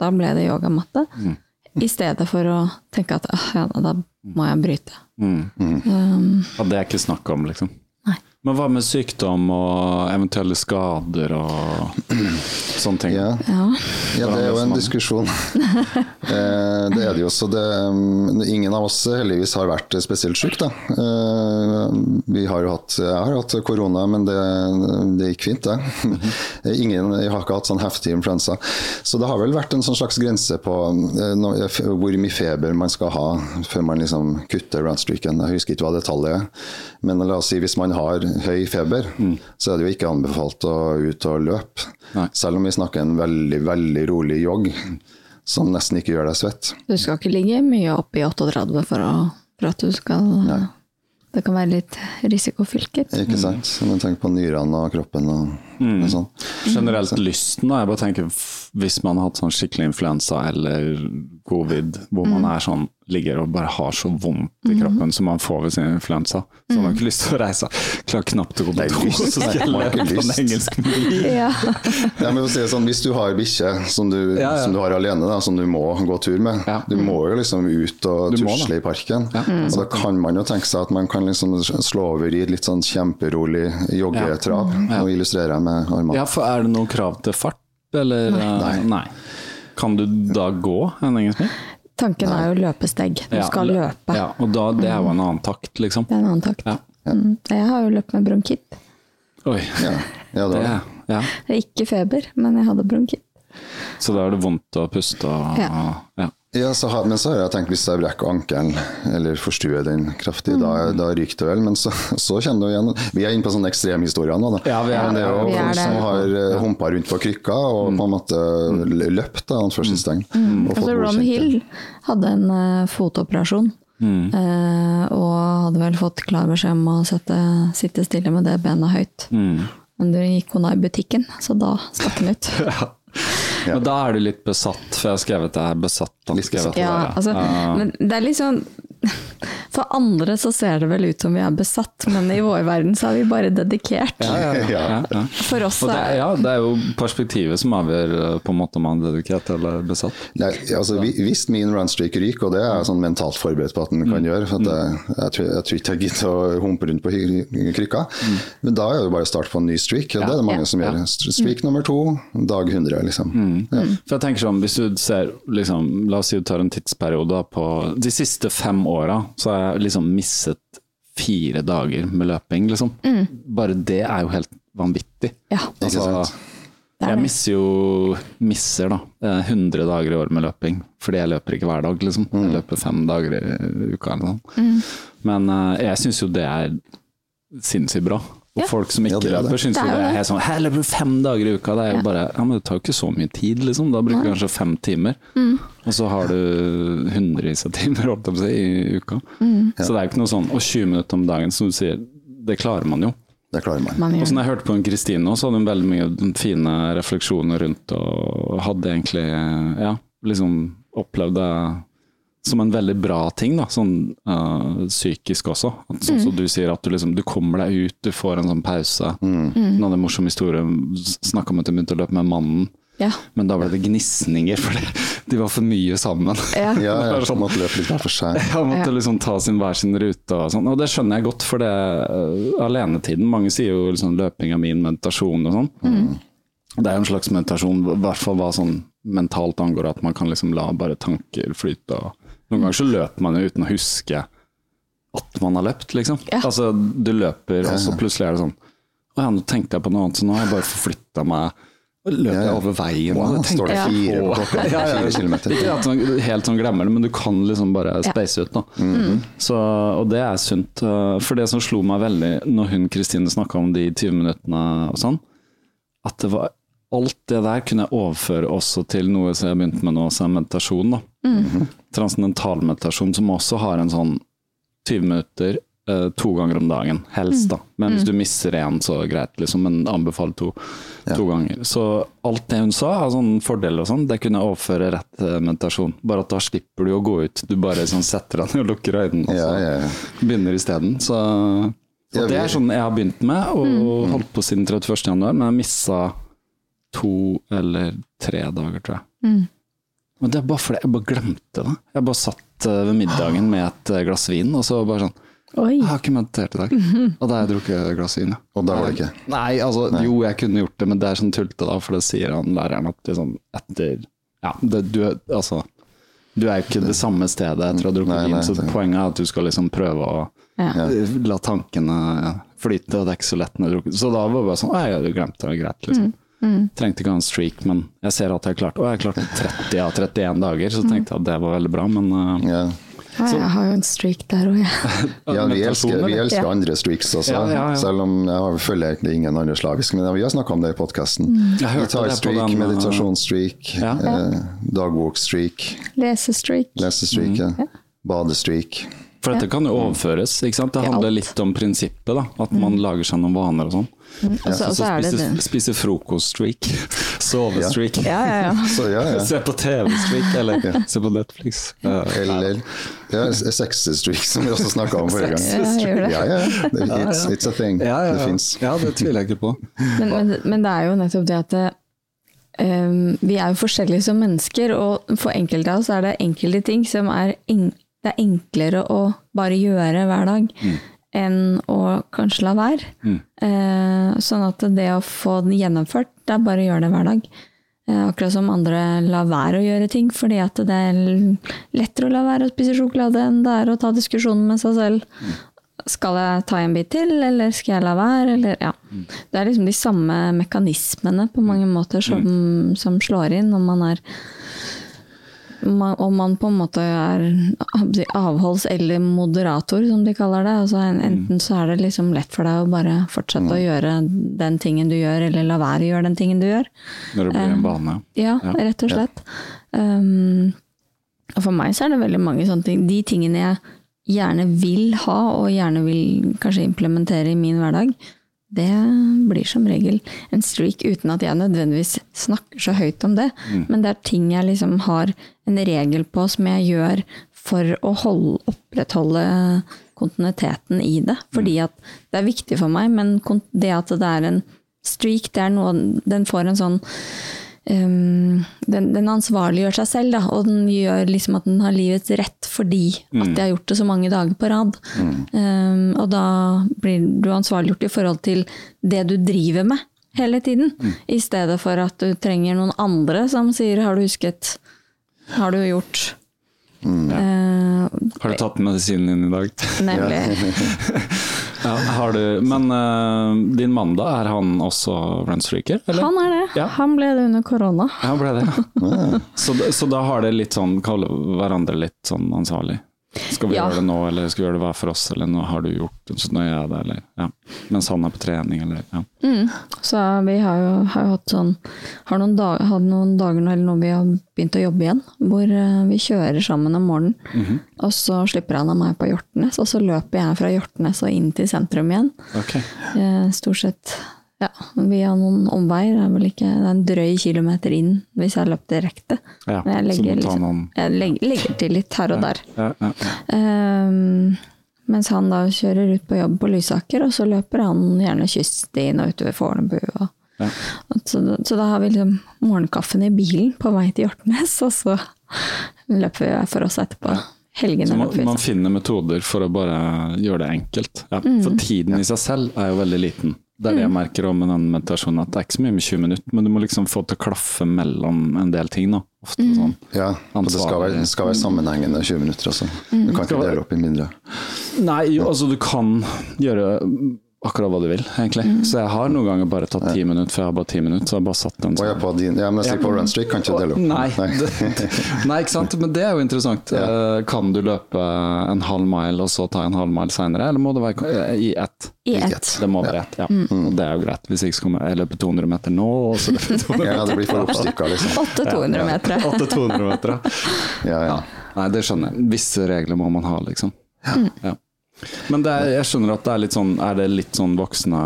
da ble det yogamatte. I stedet for å tenke at ah, ja, da må jeg bryte. Mm. Um, Ja, det er ikke snakk om, liksom. Men hva med sykdom og eventuelle skader og sånne ting? Ja. ja. Ja, det er jo en diskusjon. <laughs> Eh, det er det jo. Så det, mm, ingen av oss heldigvis har vært spesielt syk, da. Eh, Vi har jo hatt, jeg har hatt korona, men det, det gikk fint, det. <laughs> Ingen, jeg har ikke hatt sånn heftig influensa. Så det har vel vært en sånn slags grense på eh, hvor mye feber man skal ha før man liksom kutter runstreaken. Jeg husker ikke hva det tallet er, men la oss si hvis man har høy feber, så er det jo ikke anbefalt å ut og løpe. Nei. Selv om vi snakker en veldig, veldig rolig jogg, som nesten ikke gjør deg svett. Du skal ikke ligge mye opp i 38 for, å, for at du skal Det kan være litt risikofylket. Ikke sant? Men tenk på nyrene og kroppen og, og sånn. Generelt lysten, da. Jeg bare tenker hvis man har hatt sånn skikkelig influensa eller covid, hvor man er sånn, ligger og bare har så vondt i kroppen som man får ved sin influensa, så har man ikke lyst til å reise. Klarer knapt å gå på do, så skal jeg ikke leve på en engelsk. Ja. Ja, men si det sånn, hvis du har bikkje som, du- Ja, ja. som du har alene, da, som du må gå tur med, Ja. du må jo liksom ut og Du tusle i parken. Ja. Og da kan man jo tenke seg at man kan liksom slå over i et litt sånn kjemperolig joggetrav Ja. og illustrere med armene. Ja, for er det noe krav til fart, eller? Nei. Nei. Kan du da gå en engelsk Tanken Tanken er jo løpesteg. Du Ja, skal løpe. Ja, og da, det er jo en annen takt, liksom. Det er en annen takt. Ja. Mm. Jeg har jo løpt med bronkitt. Oi. Ja. Ja, Det, det. ja. Det er ikke feber, men jeg hadde bronkitt. Så da er det vondt å puste og Ja. ja. Ja, så har, men så har jeg tenkt hvis jeg brekker ankelen eller forstuer den kraftig, da, da ryker det vel. Men så, så kjenner du igjen Vi er inne på sånne ekstremhistorier nå, da. Ja, vi er men det er jo Vi er som har uh, humpa rundt på krykka og på en måte løpt, da, anførselstegn. Mm. Altså, Ron. Hill hadde en uh, fotoperasjon. eh, og hadde vel fått klar beskjed om å sette, sitte stille med det benet høyt. Mm. Men da gikk hun av i butikken, så da stakk han ut. <laughs> <laughs> Men da er du litt besatt, for jeg har skrevet det her besatt. Litt skrevet det Ja, altså, Ja. men det er litt sånn For andre så ser det vel ut som vi er besatt, men i vår verden så er vi bare dedikert. Ja, ja, ja. <laughs> Ja. ja, ja. For oss det, er ja, det er jo perspektivet som avgjør eh, på en måte om man er dedikert eller besatt. Nei, altså, vi- Hvis min runstreak ryker, og det er jeg sånn mentalt forberedt på at den Mm. kan gjøre, for at jeg, jeg, tror, jeg tror ikke jeg gidder å humpe rundt på krykka, krykka, men da er det bare å starte på en ny streak, og det er det mange Ja. som gjør. Streak nummer to, dag 100, liksom. Ja. For jeg tenker sånn, Hvis du ser, liksom, la oss si du tar en tidsperiode på De siste fem åra, så jeg liksom misset fire dager med løping, liksom. Bare det er jo helt vanvittig. Ja, Ikke Altså, jeg misser jo misser da, eh, 100 dager i år med løping, fordi jeg løper ikke hver dag, liksom. Jeg løper fem dager i uka eller noe. Men eh, jeg syns jo det er sinnssykt bra. Og Ja. folk som ikke ja, er løper, syns Det jo er det er helt sånn Her løper du fem dager i uka! Det er jo Ja. bare Ja, men det tar jo ikke så mye tid, liksom. Da bruker du kanskje fem timer. Mm. Og så har du hundrevis av timer, holdt opp seg i uka. Mm. Så det er jo ikke noe sånn Og 20 minutter om dagen, som du sier, det klarer man jo. Det klarer man. Man Og sånn jeg hørte på en Kristine, så hadde hun veldig mye fine refleksjoner rundt, og hadde egentlig ja, liksom opplevd det som en veldig bra ting, da, sånn uh, psykisk også. At, sånn som du sier, at du liksom du kommer deg ut, du får en sånn pause. Mm. Mm. Hun hadde en morsom historie, snakka om at hun begynte å løpe med mannen, Ja. men da ble det gnisninger, for de var for mye sammen. Ja. Ja, jeg <laughs> måtte løpe litt hver for seg. Ja, måtte Ja. liksom ta sin hver sin rute og sånn. Og det skjønner jeg godt, for det uh, alenetiden Mange sier jo liksom løping er min meditasjon og sånn. Det er jo en slags meditasjon, i hvert fall hva sånn mentalt angår, at man kan liksom la bare tanker flyte. Og noen ganger så løper man jo uten å huske at man har løpt, liksom. Ja. Altså, du løper, og så plutselig er det sånn Å ja, nå tenkte jeg på noe annet, så nå har jeg bare forflytta meg Og Løper ja. over veien. Wow, og står det fire på- klokka? Ja, ja. Ikke at man helt sånn glemmer det, men du kan liksom bare space ut. Da. Så, og det er sunt. uh, For det som slo meg veldig når hun Kristine snakka om de 20 minuttene og sånn, at det var alt det der kunne jeg overføre også til noe som jeg har begynt med nå, som er meditasjon. da. <laughs> Transcendental meditasjon, som også har en sånn 20 minutter eh, to ganger om dagen, helst da. Men hvis du misser én, så greit, liksom, men anbefaler to, to ganger. Så alt det hun sa av sånne fordeler og sånn, det kunne jeg overføre rett til meditasjon. Bare at da slipper du å gå ut, du bare sånn setter deg ned og lukker øynene, og så ja, ja. begynner isteden. Så og det er sånn jeg har begynt med, og holdt på siden 31. januar, men jeg missa to eller tre dager, tror jeg. Men det er bare fordi jeg bare glemte det. Jeg bare satt eh, ved middagen med et eh, glass vin, og så bare sånn Oi. Jeg har ikke meditert i dag. <laughs> Og da har jeg drukket et glass vin, ja. Og da var det ikke. Nei, altså jo, jeg kunne gjort det, men det er sånn tullete, da, for det sier han læreren at liksom etter Ja, det, du, er- altså Du er jo ikke det samme stedet etter å ha drukket Nei, nei, vin, så poenget er at du skal liksom prøve å Ja. la tankene flyte, og det er ikke så lett når du drukker. Så da var det bare sånn Å, jeg glemte det, greit, liksom. Trengte ikke ha en streak, men jeg ser at jeg klarte Og jeg klarte 30 av 31 dager, så tenkte jeg at det var veldig bra, men uh, Ja, Ja, jeg har jo en streak der òg, jeg. <laughs> ja vi, elsker, vi elsker Ja. andre streaks også, Ja, ja, ja. selv om jeg har, følger egentlig ingen andre slaviske, men vi har snakka om det i podkasten. Det Gitarstreak, uh, meditasjonsstreak, Ja. eh, dagbokstreak, Lesestreak. lesestreak, ja. Mm. badestreak. For dette kan jo overføres, ikke sant. Det handler litt om prinsippet, da. At man lager seg noen vaner og sånn. Og så- Så, så spise, spise frokost-streak, <laughs> sove-streak, Ja, ja, ja. <laughs> Så ja, ja. se på TV-streak, eller se på Netflix. Ja. Eller ja, sexestreak, som vi også snakka om forrige gang. <laughs> Ja. Ja, ja. It's, it's a thing. Det fins. ja, det tviler jeg ikke på. Men, men, men det er jo nettopp det at det, um, vi er jo forskjellige som mennesker, og for enkelte av oss er det enkelte ting som er, en, det er enklere å bare gjøre hver dag. Enn å kanskje la være. Eh, sånn at det å få den gjennomført, det er bare å gjøre det hver dag. Eh, akkurat som andre lar være å gjøre ting, fordi at det er lettere å la være å spise sjokolade enn det er å ta diskusjonen med seg selv. Skal jeg ta en bit til, eller skal jeg la være? Eller, ja. Det er liksom de samme mekanismene på mange måter som, som slår inn når man er om man på en måte er avholds- eller moderator, som de kaller det. Altså, enten så er det liksom lett for deg å bare fortsette å gjøre den tingen du gjør, eller la være å gjøre den tingen du gjør. Når det blir en bane. Ja, Ja. rett og slett. Um, og for meg så er det veldig mange sånne ting. De tingene jeg gjerne vil ha, og gjerne vil kanskje implementere i min hverdag, det blir som regel en streak uten at jeg nødvendigvis snakker så høyt om det. Men det er ting jeg liksom har en regel på som jeg gjør for å holde, opprettholde kontinuiteten i det. Fordi at det er viktig for meg, men det at det er en streak, det er noe Den får en sånn um, den, den ansvarliggjør seg selv, da, og den gjør liksom at den har livets rett fordi at jeg har gjort det så mange dager på rad. Um, og da blir du ansvarliggjort i forhold til det du driver med hele tiden, i stedet for at du trenger noen andre som sier 'har du husket', 'har du gjort'? Eh, Har du tatt medisinen din i dag? nemlig. <laughs> <laughs> Ja, har du, men uh, din mann da, er han også runstreaker? Eller? Han er det. Ja. Han ble det under korona. Ja, ble det. <laughs> Så, så da har det litt sånn, kaller hverandre litt sånn ansvarlig? Skal vi Ja. gjøre det nå, eller skal vi gjøre det hver for oss, eller nå har du gjort det, så nå gjør jeg det, eller ja. Mens han er på trening, eller ja. Så vi har jo, har jo hatt sånn Har noen dag, hatt noen dager nå eller når vi har begynt å jobbe igjen, hvor eh, vi kjører sammen om morgenen. Og så slipper han av meg på Hjortnes, og så løper jeg fra Hjortnes og inn til sentrum igjen. Ok. Eh, Stort sett ja, via noen omveier. Det er vel ikke det er en drøy kilometer inn hvis jeg løpt direkte. Ja, Men jeg så legger, liksom, noen- jeg legger, legger til litt her og der. Ja, ja. Ehm, mens han da kjører ut på jobb på Lysaker, og så løper han gjerne kyststien og utover Fornebu. Og, så, så da har vi liksom morgenkaffen i bilen på vei til Hjortnes, og så løper vi hver for oss etterpå. Helgene Så man, man finner metoder for å bare gjøre det enkelt. Ja, Mm. for tiden i seg selv er jo veldig liten. Det er det jeg merker også med den meditasjonen, at det er ikke så mye med 20 minutter, men du må liksom få til å klaffe mellom en del ting. Da. Ofte Mm. sånn. Ja, og det skal være, skal være sammenhengende 20 minutter også. Du kan ikke dele opp i mindre. Nei, jo, altså du kan gjøre akkurat hva du vil, egentlig. Så jeg har noen ganger bare tatt ti minutter, for jeg har bare ti minutter, så jeg har bare satt den sånn. er på din, ja, men jeg sier på runstreak, kan ikke dele opp. Nei, det, <laughs> nei, ikke sant. Men det er jo interessant. Ja. Kan du løpe en halv mile og så ta en halv mile senere, eller må det være i ett? I ett. Det må være ett, ja. Og det er jo greit. Hvis jeg ikke skal jeg løpe 200 meter nå, og så løper 200 meter Ja, det blir for oppstykka, liksom. <laughs> 8-200 meter. <laughs> 8 200 meter. ja. Ja, ja. Nei, det skjønner jeg. Visse regler må man ha, liksom. Ja. Men er, jeg skjønner at det er litt sånn Er det litt sånn voksne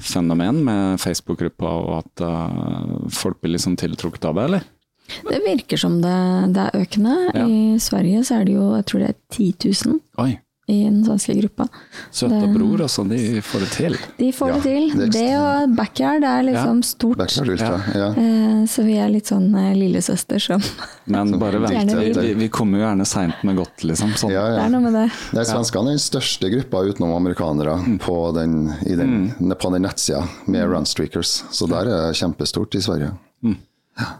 fenomen med Facebook-gruppa, og at uh, folk blir liksom tiltrukket av det, eller? Det virker som det, det er økende. Ja. I Sverige så er det jo, jeg tror det er 10 000 Oi, i den svenske gruppa. søte Det- bror, altså. De får det til. De får Ja, det til. det Det og backyard er liksom stort. Backyard ultra. Ja. Eh, Så vi er litt sånn eh, lillesøster som <laughs> Men bare vent, vi, vi, kommer jo gjerne seint med godt, liksom. Sånn. Ja, Det er noe med det. Det er svenskene den største gruppa utenom amerikanere på den, i den, på den nettsida med runstreakers. Så der er det kjempestort i Sverige.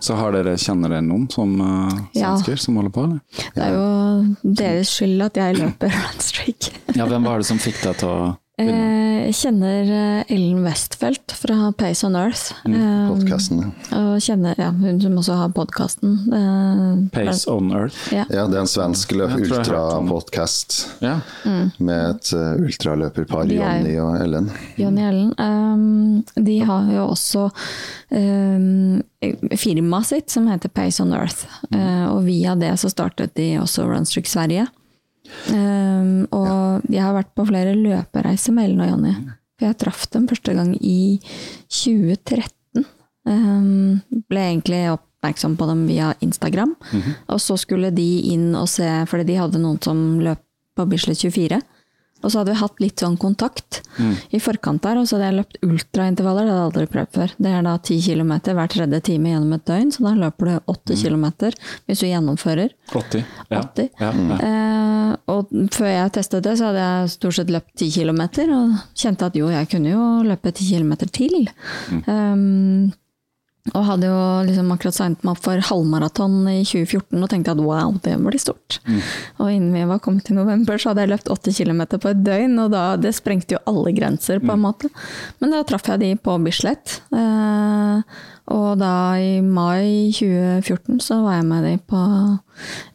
Så har dere, kjenner dere noen som uh, Ja. som holder på, eller? Det er jo deres skyld at jeg løper <laughs> runstreak. Ja, hvem var det som fikk deg til å Jeg kjenner eh, Ellen Westfeldt fra Pace on Earth. Mm, Podcasten. Og kjenner ja, hun som også har podkasten. Pace on Earth? Ja. Ja, det er en svensk ultrapodkast Ja. med et uh, ultraløperpar, er- Jonny og Ellen. Jonny Ellen. Um, de har jo også um, firmaet sitt som heter Pace on Earth. Uh, og via det så startet de også Runstrick Sverige. Um, og jeg har vært på flere løpereiser med Ellen og Jonny. For jeg traff dem første gang i 2013. Um, ble egentlig oppmerksom på dem via Instagram. Og så skulle de inn og se, fordi de hadde noen som løp på Bislett 24. Og så hadde vi hatt litt sånn kontakt i forkant der, og så hadde jeg løpt ultraintervaller, det hadde jeg aldri prøvd før. Det er da ti kilometer hver tredje time gjennom et døgn, så da løper du åtte kilometer hvis du gjennomfører. 80? Ja. 80. Ja, ja. Eh, og før jeg testet det, så hadde jeg stort sett løpt ti kilometer, og kjente at jo, jeg kunne jo løpe ti kilometer til. Um, og hadde jo liksom akkurat signet meg opp for halvmaraton i 2014 og tenkte at wow, det blir stort. Og innen vi var kommet til november, så hadde jeg løpt 80 km på et døgn, og da, det sprengte jo alle grenser, på en måte. Men da traff jeg de på Bislett. Eh, og da i mai 2014 så var jeg med de på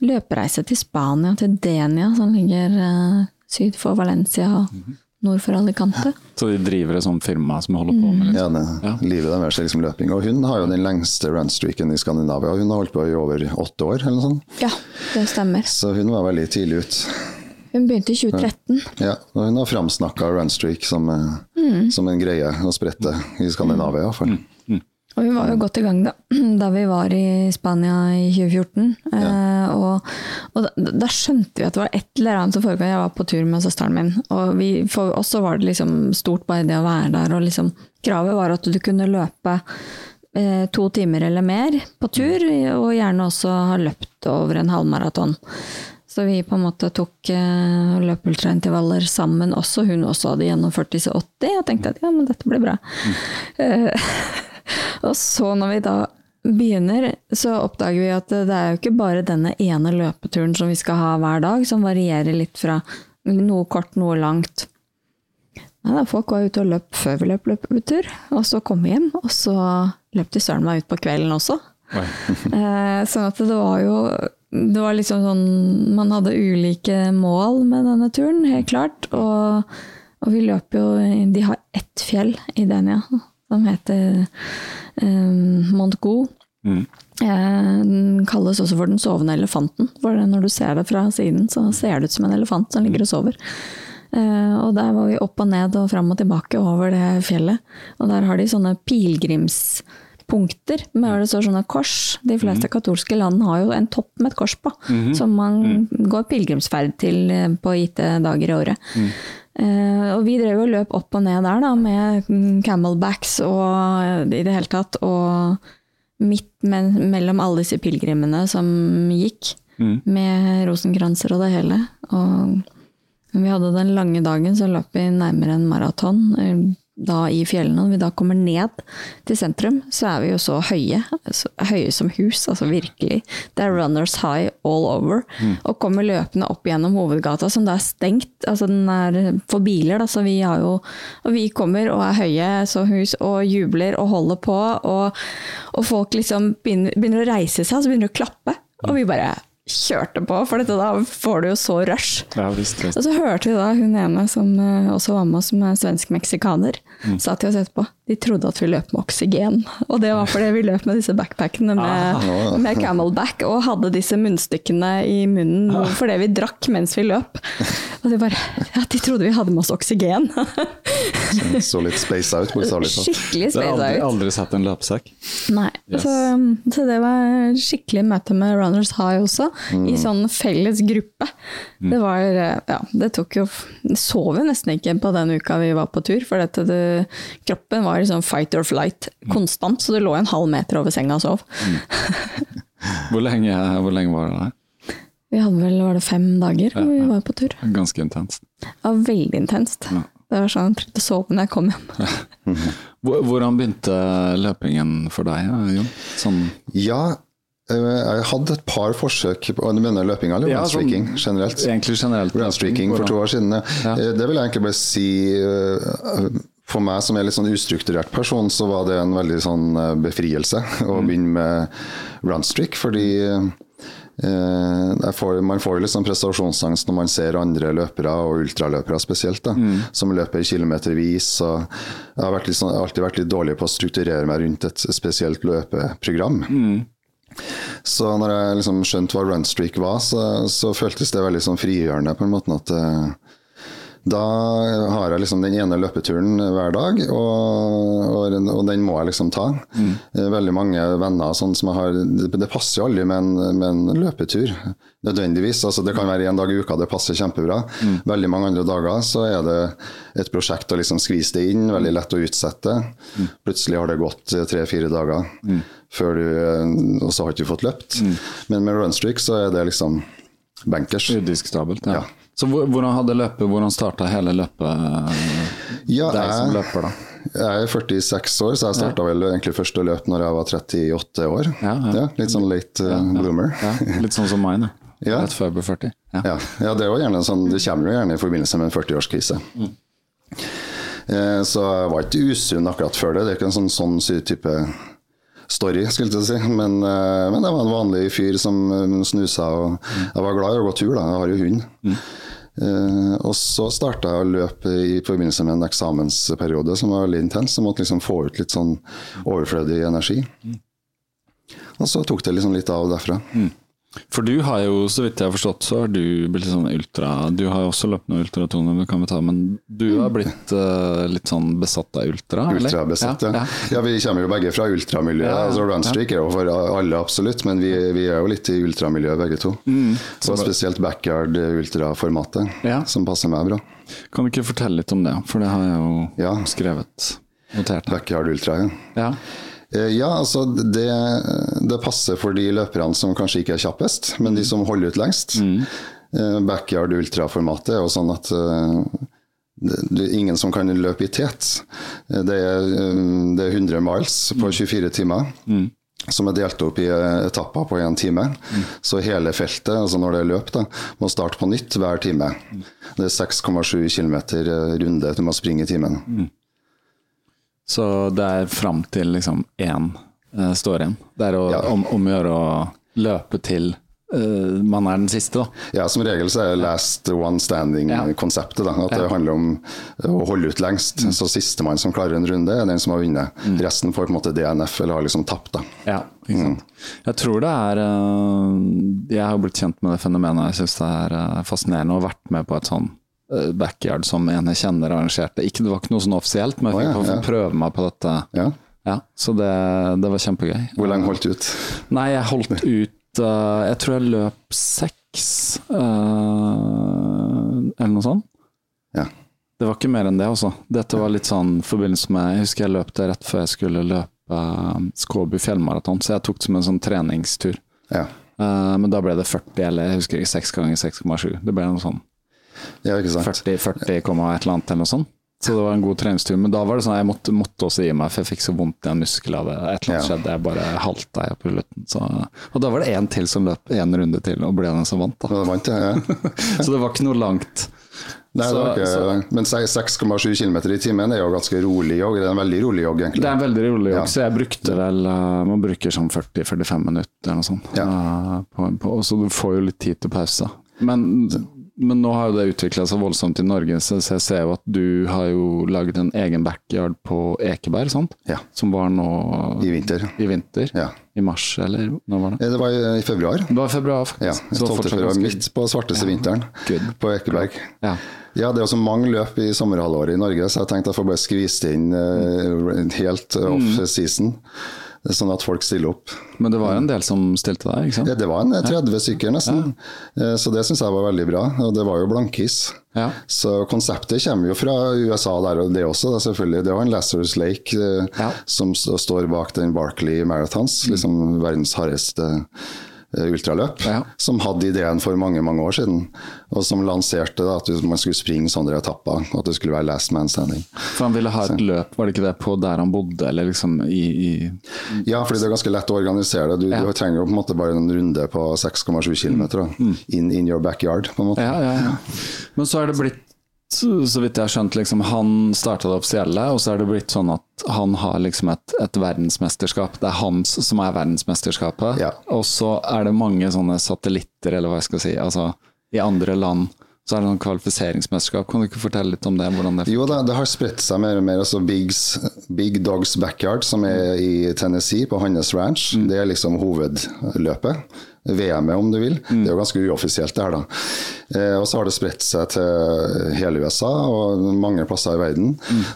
løpereise til Spania, til Denia, som ligger eh, syd for Valencia og nord for Alicante. Så de driver et sånt firma som holder på med liksom. Ja, det, Ja. Livet deres er liksom løping. Og hun har jo den lengste runstreaken i Skandinavia. Hun har holdt på i over åtte år, eller noe sånt. Ja, det stemmer. Så hun var veldig tidlig ut. Hun begynte i 2013. Ja, og hun har framsnakka runstreak som, mm. som en greie å sprette i Skandinavia, iallfall. Og vi var jo godt i gang da, <clears throat> da vi var i Spania i 2014. Eh, og og da, da skjønte vi at det var et eller annet som foregikk. Jeg var på tur med søsteren min, og vi, for oss så var det liksom stort bare det å være der. Og liksom, kravet var at du kunne løpe eh, to timer eller mer på tur, og gjerne også ha løpt over en halvmaraton. Så vi på en måte tok eh, løpeultraintervaller sammen også. Hun også hadde gjennomført disse 80, og tenkte at ja, men dette blir bra. Eh, <laughs> <laughs> og så når vi da begynner, så oppdager vi at det er jo ikke bare denne ene løpeturen som vi skal ha hver dag, som varierer litt fra noe kort, noe langt. Nei, da, folk var ute og løp før vi løp løpetur, og så kom vi hjem, og så løp de søren meg ut på kvelden også. <laughs> <laughs> Eh, sånn at det var jo Det var liksom sånn Man hadde ulike mål med denne turen, helt klart. Og, og vi løper jo De har ett fjell i Denia som heter um, Montgou. Mm. Eh, Den kalles også for den sovende elefanten. For når du ser det fra siden, så ser det ut som en elefant som ligger og sover. Eh, og der var vi opp og ned og fram og tilbake over det fjellet. Og der har de sånne pilegrimspunkter med det står sånne kors. De fleste katolske land har jo en topp med et kors på, som man går pilegrimsferd til eh, på gitte dager i året. Uh, og vi drev og løp opp og ned der da, med mm, camelbacks og i det hele tatt, og midt men, mellom alle disse pilegrimene som gikk, med rosenkranser og det hele. Og vi hadde den lange dagen, så løp vi nærmere en maraton. Da i fjellene, når vi da kommer ned til sentrum, så er vi jo så høye. Så høye som hus, altså virkelig. Det er runners high all over. Og kommer løpende opp gjennom hovedgata, som da er stengt. Altså den er for biler, da, så vi har jo Og vi kommer og er høye som hus og jubler og holder på, og, og folk liksom begynner, begynner å reise seg, så begynner de å klappe. Og vi bare kjørte på, for dette da får du jo så rush. Ja, visst, visst. Og så hørte vi da hun ene som eh, også var med oss, som er svensk-meksikaner, sa til oss etterpå de trodde at vi løp med oksygen. Og det var fordi vi løp med disse backpackene med, med camelback og hadde disse munnstykkene i munnen fordi vi drakk mens vi løp. Og de bare Ja, de trodde vi hadde med oss oksygen. Så, så litt space out, bokstavelig talt. Skikkelig Jeg har aldri, aldri sett en løpesekk. Nei, Yes. så, så det var skikkelig møte med Runners High også, i sånn felles gruppe. Det var, ja, det tok jo Sov jo nesten ikke på den uka vi var på tur, for dette, det, kroppen var i sånn fight or flight konstant, så det lå en halv meter over senga og sov. Hvor lenge, hvor lenge var det der? Vi hadde vel, var det fem dager hvor vi var på tur. Ganske intenst. Ja, veldig intenst. Ja. Det var sånn, jeg sove når jeg kom hjem. Hvordan begynte løpingen for deg, Jon? Sånn, Ja, eh, jeg hadde et par forsøk på Du mener løpinga eller Ja, runstreaking sånn- generelt? egentlig generelt. Runstreaking for to år siden, ja. Ja. Eh, Det vil jeg egentlig bare si eh, For meg som er litt sånn ustrukturert person, så var det en veldig sånn eh, befrielse å Mm. begynne med runstreak, fordi eh, får, man får litt sånn prestasjonsangst når man ser andre løpere, og ultraløpere spesielt, da, som løper kilometervis. Og jeg har vært sånn, alltid vært litt dårlig på å strukturere meg rundt et spesielt løpeprogram. Så når jeg liksom skjønte hva runstreak var, så, så føltes det veldig sånn frigjørende på en måte at eh, da har jeg liksom den ene løpeturen hver dag, og, og, og den må jeg liksom ta. Mm. Veldig mange venner sånn som jeg har Det, det passer jo aldri med en, med en løpetur, nødvendigvis. Altså, det kan være en dag i uka det passer kjempebra. Veldig mange andre dager så er det et prosjekt å liksom skvise det inn, veldig lett å utsette. Plutselig har det gått tre-fire dager før du eh, Og så har du ikke fått løpt. Men med runstreak så er det liksom bankers. udiskutabelt. Ja. Ja. Så hvordan hadde løpet, hvordan starta hele løpet Ja, deg som løper, da? Jeg er 46 år, så jeg starta vel egentlig første løp når jeg var 38 år. Ja, ja. litt sånn late uh, bloomer. Ja, litt sånn som meg, da. <laughs> Ja. Rett før jeg ble 40. Ja. Ja, ja det, sånn, det kommer jo gjerne i forbindelse med en 40-årskrise. Eh, så jeg var ikke usunn akkurat før det. Det er ikke en sånn, sånn type story, skulle jeg si. Men, eh, men det var en vanlig fyr som eh, snusa, og jeg var glad i å gå tur, da. Jeg har jo hund. Eh, og så starta jeg å løpe i forbindelse med en eksamensperiode som var veldig intens. Jeg måtte liksom få ut litt sånn overflødig energi. Og så tok det liksom litt av derfra. For du har jo, så vidt jeg har forstått, så har du blitt sånn ultra Du har jo også løpt noe ultratoner, det kan vi ta, men du har blitt uh, litt sånn besatt av ultra? Ultrabesatt, ja, ja. ja. Vi kommer jo begge fra ultramiljøet. Ja, altså Runstreak er jo for alle, absolutt, men vi, vi er jo litt i ultramiljøet begge to. Og spesielt backyard ultraformatet, Ja. som passer meg bra. Kan du ikke fortelle litt om det, for det har jeg jo Ja. skrevet. Notert. Backyard ultra, ja. Ja. Eh, altså det, det passer for de løperne som kanskje ikke er kjappest, men de som holder ut lengst. Mm. Backyard ultra-formatet er jo sånn at eh, det, er ingen som kan løpe i tet. Eh, Det er, eh, det er 100 miles på 24 timer. Som er delt opp i eh, etapper på én time. Så hele feltet, altså når det er løp, da, må starte på nytt hver time. Det er 6,7 km runde du må springe i timen. Så det er fram til liksom én eh, står igjen. Det er å, Ja. om, om å gjøre å løpe til uh, man er den siste, da. Ja, Som regel så er last one standing-konseptet. Ja. At det handler om å holde ut lengst. Så sistemann som klarer en runde, er den som har vunnet. Resten får på en måte DNF, eller har liksom tapt. da. Ja, ikke sant. Jeg tror det er uh, Jeg har blitt kjent med det fenomenet. Jeg syns det er uh, fascinerende å ha vært med på et sånn backyard som en jeg kjenner arrangerte. Ikke, det var ikke noe sånn offisielt, men jeg fikk fikk ja, ja. prøve meg på dette. Ja. Ja, så det, det var kjempegøy. Hvor lenge holdt du ut? Nei, jeg holdt <laughs> ut uh, Jeg tror jeg løp seks, uh, eller noe sånt. Ja. Det var ikke mer enn det, altså. Dette var litt sånn forbindelse med Jeg husker jeg løp det rett før jeg skulle løpe uh, Skåbu fjellmaraton, så jeg tok det som en sånn treningstur. Ja. Eh, men da ble det 40, eller jeg husker ikke, 6 ganger 6,7. Det ble noe sånn ja, ikke sant. 40, 40, komma et eller annet, eller noe sånt. Så det var en god treningstur. Men da var det sånn jeg måtte, måtte også gi meg, for jeg fikk så vondt i en muskel av det. Et eller annet Ja. skjedde, jeg bare halta rulletten. Så, og da var det én til som løp én runde til, og ble den som vant, da. Ja, vant ja. <laughs> Så det var ikke noe langt. Nei, det var Så- ikke, men 6,7 km i timen er jo ganske rolig jogg. Det er en veldig rolig jogg, egentlig. Det er en veldig rolig jogg, Ja. så jeg brukte vel eh, Man bruker sånn 40-45 minutter eller noe sånt. Ja. eh, på, på, og så du får jo litt tid til pause. Men, men nå har jo det utvikla seg voldsomt i Norge, så, jeg ser jo at du har jo laget en egen backyard på Ekeberg, sant? Ja. Som var nå I vinter. i vinter? Ja. I mars, eller når var det? Eh, Det var i februar. Det var i februar, faktisk. Ja, Så det var 12. februar, midt på svarteste vinteren Good. på Ekeberg. Ja. Ja, det er også mange løp i sommerhalvåret i Norge, så jeg tenkte jeg får bare skvist inn uh, helt off-season, sånn at folk stiller opp. Men det var en del som stilte deg, ikke sant? Ja, det var en 30 stykker nesten, Ja. så det syns jeg var veldig bra. Og det var jo blankis. Ja. Så konseptet kommer jo fra USA der, og det også, da, selvfølgelig. Det var en Lazarus Lake eh, Ja. som st- står bak den Barkley Marathons, liksom verdens hardeste eh, ultraløp, Ja. som hadde ideen for mange mange år siden, og som lanserte da, at man skulle springe sånne etapper, og at det skulle være last man standing. For han ville ha et løp, var det ikke det, på der han bodde, eller liksom i, i Ja, fordi det er ganske lett å organisere det. Du, Ja. du trenger jo på en måte bare en runde på 6,7 km Mm. in, in your backyard, på en måte. Ja, ja, ja. Men så er det blitt, så vidt jeg har skjønt, liksom, han starta det offisielle, og så er det blitt sånn at han har liksom et, et verdensmesterskap. Det er hans som er verdensmesterskapet. Ja. Og så er det mange sånne satellitter, eller hva jeg skal si, altså i andre land. Så er det noen kvalifiseringsmesterskap. Kan du ikke fortelle litt om det? det Jo da, det har spredt seg mer og mer. altså Bigs, Big Dogs Backyard, som er i Tennessee, på hans ranch, det er liksom hovedløpet. VM-et, om du vil. Det er jo ganske uoffisielt, det her, da. Eh, og så har det spredt seg til hele USA og mange plasser i verden.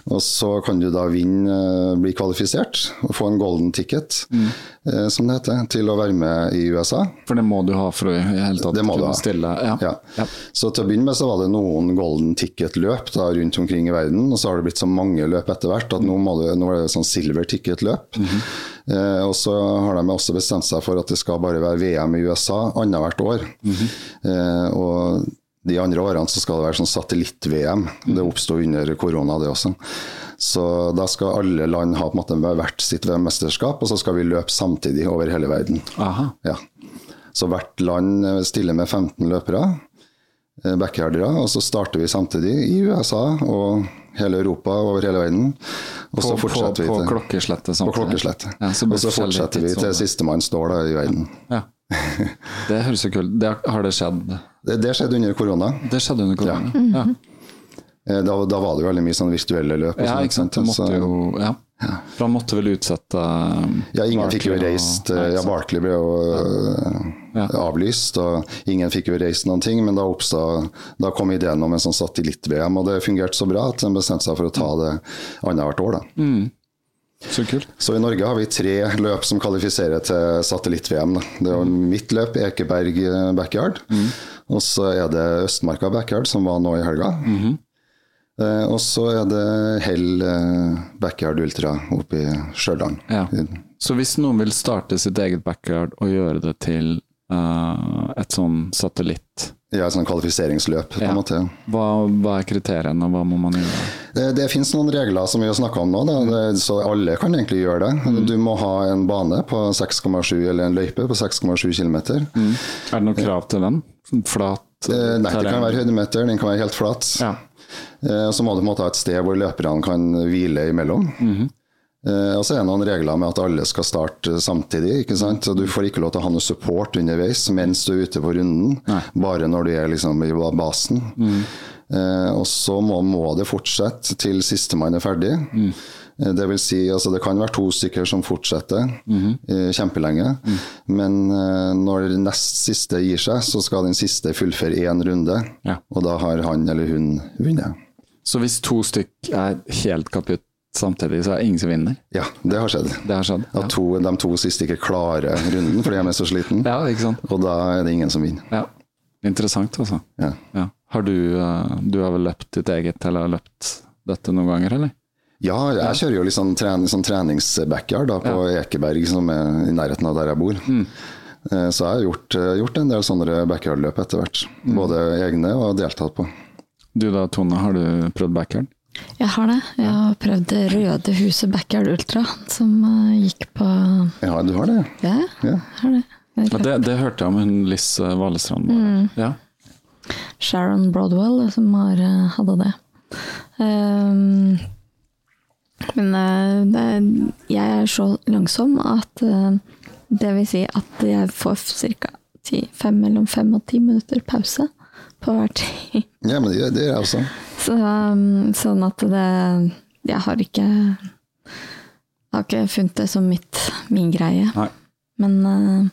Og så kan du da vinne, eh, bli kvalifisert og få en golden ticket, eh, som det heter, til å være med i USA. For det må du ha for å i hele tatt Det må du kunne ha. stille. Ja. Ja. Ja. Så til å begynne med så var det noen golden ticket-løp da, rundt omkring i verden, og så har det blitt så mange løp etter hvert at nå, du, nå er det sånn silver ticket-løp. Eh, og så har de også bestemt seg for at det skal bare være VM i USA annethvert år. eh, og de andre årene så skal det være sånn satellitt-VM. Det oppsto under korona, det også. Så da skal alle land ha på en måte hvert sitt VM-mesterskap, og så skal vi løpe samtidig over hele verden. Aha. Ja. Så hvert land eh, stiller med 15 løpere, eh, backyardere, og så starter vi samtidig i USA og hele Europa og over hele verden. Og så fortsetter vi til på klokkeslettet. klokkeslettet. på klokkeslettet. Ja, så og så fortsetter vi til sistemann står da i verden. Ja. <laughs> Det høres jo kult Det Har det skjedd? Det, det skjedde under korona. Det skjedde under korona. Ja. Eh, Da, da var det jo veldig mye sånn virtuelle løp. og Ja, sånt, ikke sant. Det måtte jo, ja. For han måtte vel utsette um, Ja, ingen fikk jo reist og- eh, Ja. Barkley ble jo eh, Ja. avlyst, og ingen fikk jo reist noen ting. Men da, oppstod, da kom ideen om en sånn satellitt-VM, og det fungerte så bra at en bestemte seg for å ta det annethvert år. da. Så kult. Så i Norge har vi tre løp som kvalifiserer til satellitt-VM. Det er jo mitt løp, Ekeberg backyard. backyard. Og så er det Østmarka backyard, som var nå i helga. Eh, og så er det Hell eh, backyard ultra oppe i Stjørdal. Ja. Så hvis noen vil starte sitt eget backyard og gjøre det til uh, et sånn satellitt, Ja, et sånn kvalifiseringsløp, på Ja. en måte. hva, hva er kriteriene, og hva må man gjøre? Det, det finnes noen regler som vi har snakka om nå, da. Det, så alle kan egentlig gjøre det. Mm. Du må ha en bane på 6,7 eller en løype på 6,7 km. Er det noe krav til den? Flat Eh, nei, det kan være høydemeter, den kan være helt flat. Ja. Eh, så må du måte ha et sted hvor løperne kan hvile imellom. Mm -hmm. og så er det noen regler med at alle skal starte samtidig. ikke sant? Du får ikke lov til å ha noe support underveis mens du er ute på runden, bare når du er liksom i basen. Eh, og så må, må det fortsette til sistemann er ferdig. Mhm. Eh, Det vil si, altså det kan være to stykker som fortsetter mm -hmm. kjempelenge, men eh, når nest siste gir seg, så skal den siste fullføre én runde, Ja. og da har han eller hun vunnet. Så hvis to stykk er helt kaputt samtidig, så er det ingen som vinner? Ja, det har skjedd. Det har skjedd? At to, de to siste ikke klarer runden fordi de er så sliten, Ja, ikke sant? og da er det ingen som vinner. Ja. Interessant, altså. Ja. Ja. Har du, du har vel løpt ditt eget, eller løpt dette noen ganger, eller? Ja, jeg kjører jo litt sånn, trening, sånn treningsbackyard da, på Ekeberg, som er i nærheten av der jeg bor. Mm. Eh, Så jeg har gjort, eh, gjort en del sånne backyardløp etter hvert. Mm. Både egne og deltatt på. Du da, Tone, har du prøvd backyard? Jeg har det. Jeg har prøvd det Røde Huset Backyard Ultra, som eh, gikk på Ja, du har det? Ja, Ja. jeg har det. Jeg Ja, det, det hørte jeg om hun Liss Valestrand. Mm. Ja. Sharon Broadwell som har, hadde det. Ehm, men eh, det, jeg er så langsom at eh, det vil si at jeg får ca. mellom fem og ti minutter pause på hver tid. Ja, men det, det er jeg også. Så, um, sånn at det Jeg har ikke har ikke funnet det som mitt, min greie. Nei. Men uh,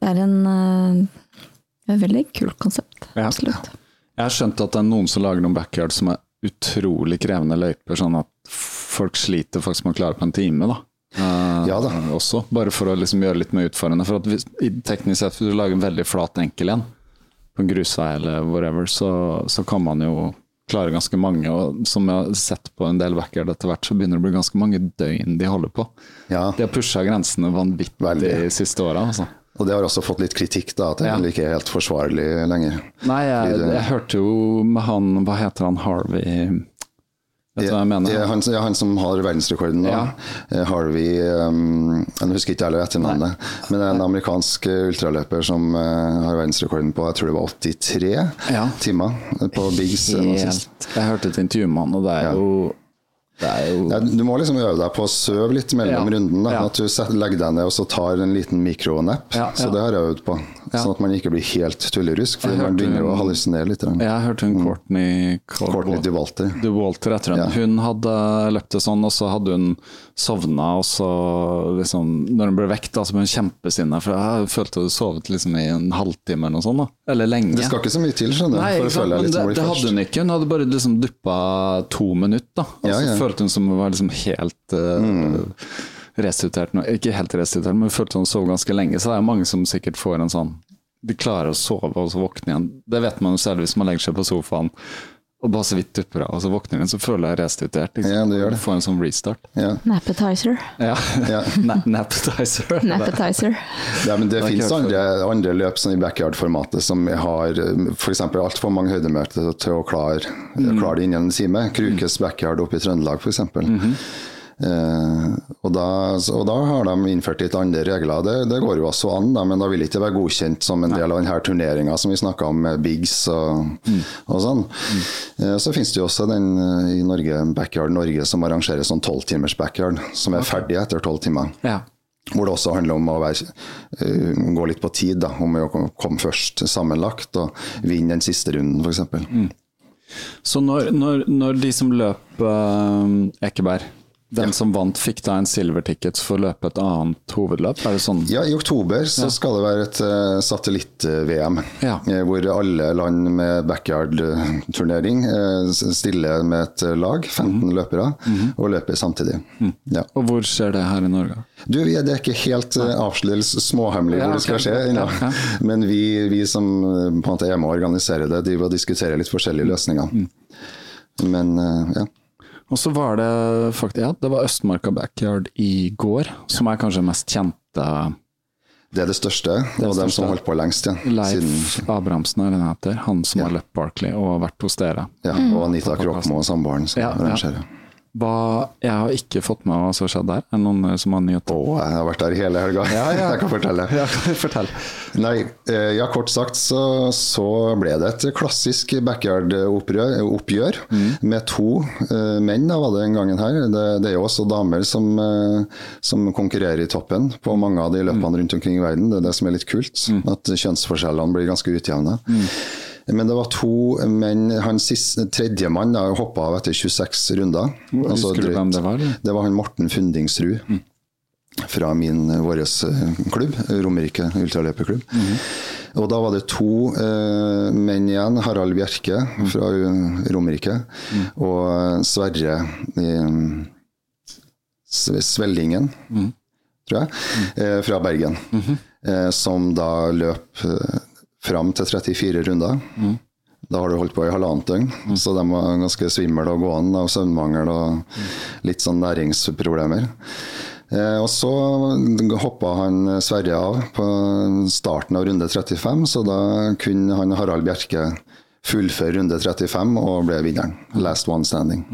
det er en, uh, et veldig kult konsept. Ja. Absolutt. Jeg har skjønt at det er noen som lager noen backyard som er utrolig krevende løyper, sånn at folk sliter faktisk med å klare på en time. da. Uh, Ja da. Også, bare for å liksom gjøre litt mer utfordrende. For at hvis, teknisk sett, hvis du lager en veldig flat enkel en, på en grusvei eller whatever, så, så kan man jo klare ganske mange. Og som jeg har sett på en del backyard etter hvert, så begynner det å bli ganske mange døgn de holder på. Ja. De har pusha grensene vanvittig de siste åra. Altså. Og det har også fått litt kritikk, da, at det Ja. ikke er helt forsvarlig lenger. Nei, jeg, det- jeg hørte jo med han Hva heter han? Harvey Vet du hva jeg mener? Han, ja, han som har verdensrekorden nå, Ja. eh, Harvey um, Jeg husker ikke heller etternavnet, men det er en amerikansk eh, ultraløper som uh, har verdensrekorden på jeg tror det var 83 Ja. timer på sist. Helt. Jeg hørte et intervju med han, og det er jo jo Ja, du må liksom øve deg på å søve litt mellom Ja. runden. Da. Ja. At du legger deg ned og så tar en liten mikronapp. Ja, Så det har jeg øvd på. Ja. Sånn at man ikke blir helt tullerusk, for man begynner å hallusinere litt. Jeg hørte hun Courtney Courtney DeWalter. Du Walter tror. Ja. Hun hadde løpt det sånn, og så hadde hun sovna, og så liksom Når hun ble vekt, da, så ble hun kjempesinna, for jeg følte hun sovet liksom i en halvtime eller noe sånt. da. Eller lenge. Det skal ikke så mye til, skjønner du. Nei, for sant? men det, det hadde hun ikke. Hun hadde bare liksom duppa to minutter, da. Og Ja, så ja. følte hun som hun var liksom helt uh, restituert. nå. Ikke helt restituert, men følte hun sov ganske lenge. Så det er mange som sikkert får en sånn De klarer å sove og så våkne igjen. Det vet man jo selv hvis man legger seg på sofaen og bare så vidt dupper av, og så våkner igjen, så føler jeg restituert. Liksom. Ja, det gjør det. Får en sånn restart. Ja. Nappetizer. Ja. Ja. <laughs> Na- Napetizer. <laughs> Nappetizer. Ja, men det det fins andre, andre løp sånn i backyard-formatet som har f.eks. altfor mange høydemeter til å klare, Mm. klare det innen en time. Krukes backyard oppe i Trøndelag f.eks. Mhm. Eh, og, da, og da har de innført litt andre regler. Det, det går jo også an, da, men da vil ikke det være godkjent som en del av denne turneringa som vi snakka om med Biggs og, Mm. og sånn. Eh, så finnes det jo også den eh, i Norge, Backyard Norge som arrangerer sånn tolvtimers backyard, som er ferdig etter tolv timer. Ja. Hvor det også handler om å være, eh, gå litt på tid, da, om å komme først sammenlagt og vinne den siste runden, f.eks. Så når, når, når de som løper uh, Ekeberg, den som vant fikk da en silver ticket for å løpe et annet hovedløp, er det sånn? Ja, I oktober så skal det være et uh, satellitt-VM, Ja. eh, hvor alle land med backyard-turnering uh, stiller med et lag, 15 Mhm. løpere, og løper samtidig. Ja. Og hvor skjer det her i Norge? Du, Det er ikke helt uh, avslørt småhemmelig Ja, hvor det skal skje. Ja, ja. Men vi, vi som eh, på en måte er med å organisere det, driver og diskuterer litt forskjellige løsninger. Mm. Men eh, ja. Og så var det faktisk, ja, det var Østmarka Backyard i går, som er kanskje mest kjente. Det er det største, det og dem som har holdt på lengst. Ja. Leif Siden, Abrahamsen er den heter, han som Ja. har løpt Barkley og vært hos dere. ja, og Anita Kråkmo og samboeren som Ja, ja. Hva, jeg har ikke fått med meg hva som har skjedd der. Er det noen som har nyheter? Å, jeg har vært der hele helga, Ja, <laughs> jeg kan fortelle. Ja, <laughs> fortell. Nei, eh, ja, kort sagt så, så ble det et klassisk backyard-oppgjør Mm. med to uh, menn, da var det den gangen her. Det, det er jo også damer som, uh, som konkurrerer i toppen på mange av de Mm. løpene rundt omkring i verden. Det er det som er litt kult, at kjønnsforskjellene blir ganske utjevne. Mm. Men det var to menn, han tredjemann hoppa av etter 26 runder. Altså Husker du hvem det var? eller? Det var han Morten Fundingsrud fra min vår klubb, Romerike ultraløperklubb. Og da var det to eh, menn igjen. Harald Bjerke fra Romerike Romerike og Sverre eh, Svellingen, tror jeg, eh, fra Bergen. Eh, som da løp eh, fram til 34 runder. Da har du holdt på i halvannet døgn, så de var ganske svimmel og gående av søvnmangel og litt sånn næringsproblemer. Eh, og så hoppa han Sverre av på starten av runde 35, så da kunne han Harald Bjerke fullføre runde 35 og ble vinneren. Last one standing.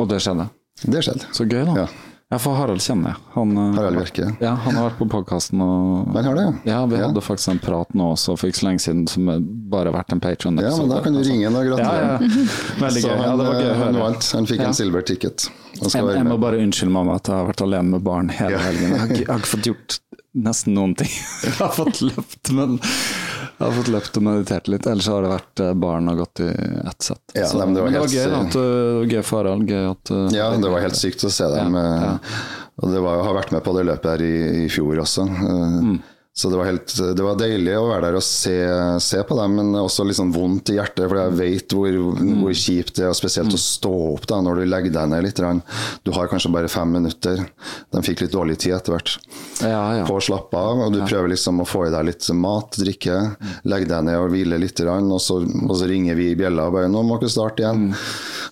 Og det skjedde. Det skjedde. Så gøy, da. Ja. Ja, for Harald kjenner jeg. Han, eh, Harald Bjerke. Ja, han har vært på podkasten og Han har det, ja. Ja, vi Ja. hadde faktisk en prat nå også for ikke så lenge siden som bare har vært en patron. Ja, men da kan du ringe ham og Ja, gratulere. ja. <laughs> Veldig Så gøy. Ja, han, det var gøy å høre. han Han fikk Ja. en silver ticket. Jeg, jeg må bare unnskylde mamma at jeg har vært alene med barn hele helgen. Jeg har, jeg har ikke fått gjort nesten noen ting. <laughs> Jeg har fått løpt, men jeg har fått løpt og meditert litt. Ellers har det vært eh, barn og gått i ett sett. Ja, Så- men det var men det var gøy. At, uh, gøy for Harald. Gøy at uh, Ja, det var helt sykt å se dem. Ja, ja. eh, Og det var, jeg har vært med på det løpet her i, i fjor også. eh, Mm. Så det var, helt, det var deilig å være der og se, se på dem, men også litt sånn vondt i hjertet. For jeg vet hvor, Mm. hvor kjipt det er, spesielt å stå opp da, når du legger deg ned litt. Du har kanskje bare fem minutter. De fikk litt dårlig tid etter hvert Ja, ja. på å slappe av. Og du prøver liksom å få i deg litt mat, drikke, legge deg ned og hvile litt. Og så, og så ringer vi i bjella og bare 'nå må dere starte igjen'.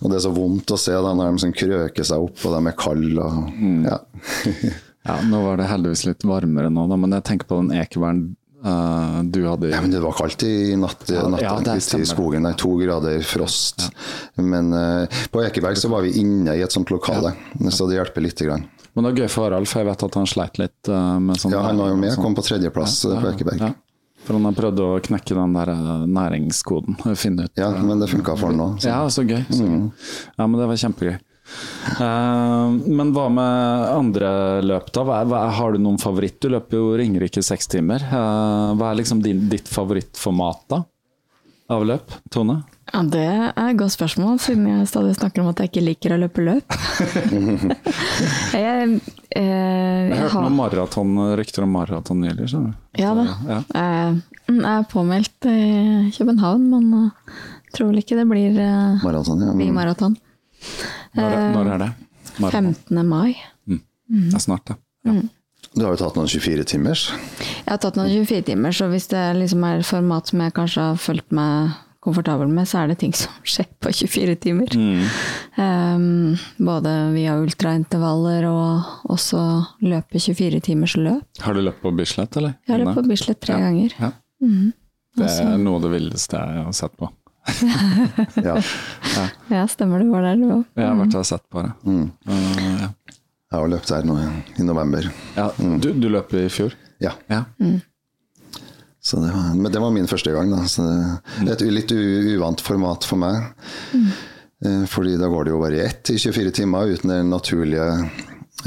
Og det er så vondt å se da, når de sånn krøker seg opp og de er kalde. Og, ja. <laughs> ja, nå var det heldigvis litt varmere nå, men jeg tenker på den ekebæren uh, du hadde ja, men det var kaldt i natt, natta ja, det i skogen. Der, to grader frost. Men uh, på Ekeberg så var vi inne i et sånt lokale, så det hjelper lite grann. Men det er gøy for for jeg vet at han sleit litt uh, med sånn Ja, han var jo med, sånn- kom på tredjeplass på Ekeberg. Ja. For han har prøvd å knekke den der næringskoden, <laughs> finne ut Ja, men det funka for han nå. så- Ja, så gøy. Så gøy. Ja, men det var kjempegøy. Eh, men hva med andre løp, da? Hva er, hva er, har du noen favoritt? Du løper jo Ringerike seks timer. Eh, hva er liksom din, ditt favorittformat da? Av løp, Tone? Ja, Det er et godt spørsmål, siden jeg stadig snakker om at jeg ikke liker å løpe løp. <laughs> jeg, eh, Jeg jeg hørte har- noen maraton, rykter om maraton nylig. Ja da. Ja. Jeg jeg er påmeldt i København, men jeg tror vel ikke det blir, eh, Maraton, ja. blir Mm. maraton. Når, når er det? Marathon. 15. mai. Det er snart, det. Ja. Du har jo tatt noen 24 timers. Jeg har tatt noen 24 timer, så hvis det liksom er format som jeg kanskje har følt meg komfortabel med, så er det ting som <laughs> skjer på 24 timer. Um, både via ultraintervaller og også løpe 24 timers løp. Har du løpt på Bislett, eller? Jeg har løpt på Bislett tre Ja. ganger. Ja. Det er noe av det villeste jeg har sett på. Ja. Ja, <laughs> stemmer Du var der du òg. Jeg har vært og sett på det. Uh, ja. Jeg har løpt her nå i- november. Ja, du, du løp i fjor? Ja. Ja. Så det var, men det var min første gang, da. Så det, det er et litt uvant format for meg. Mm. Fordi da går det jo bare i ett i 24 timer uten de naturlige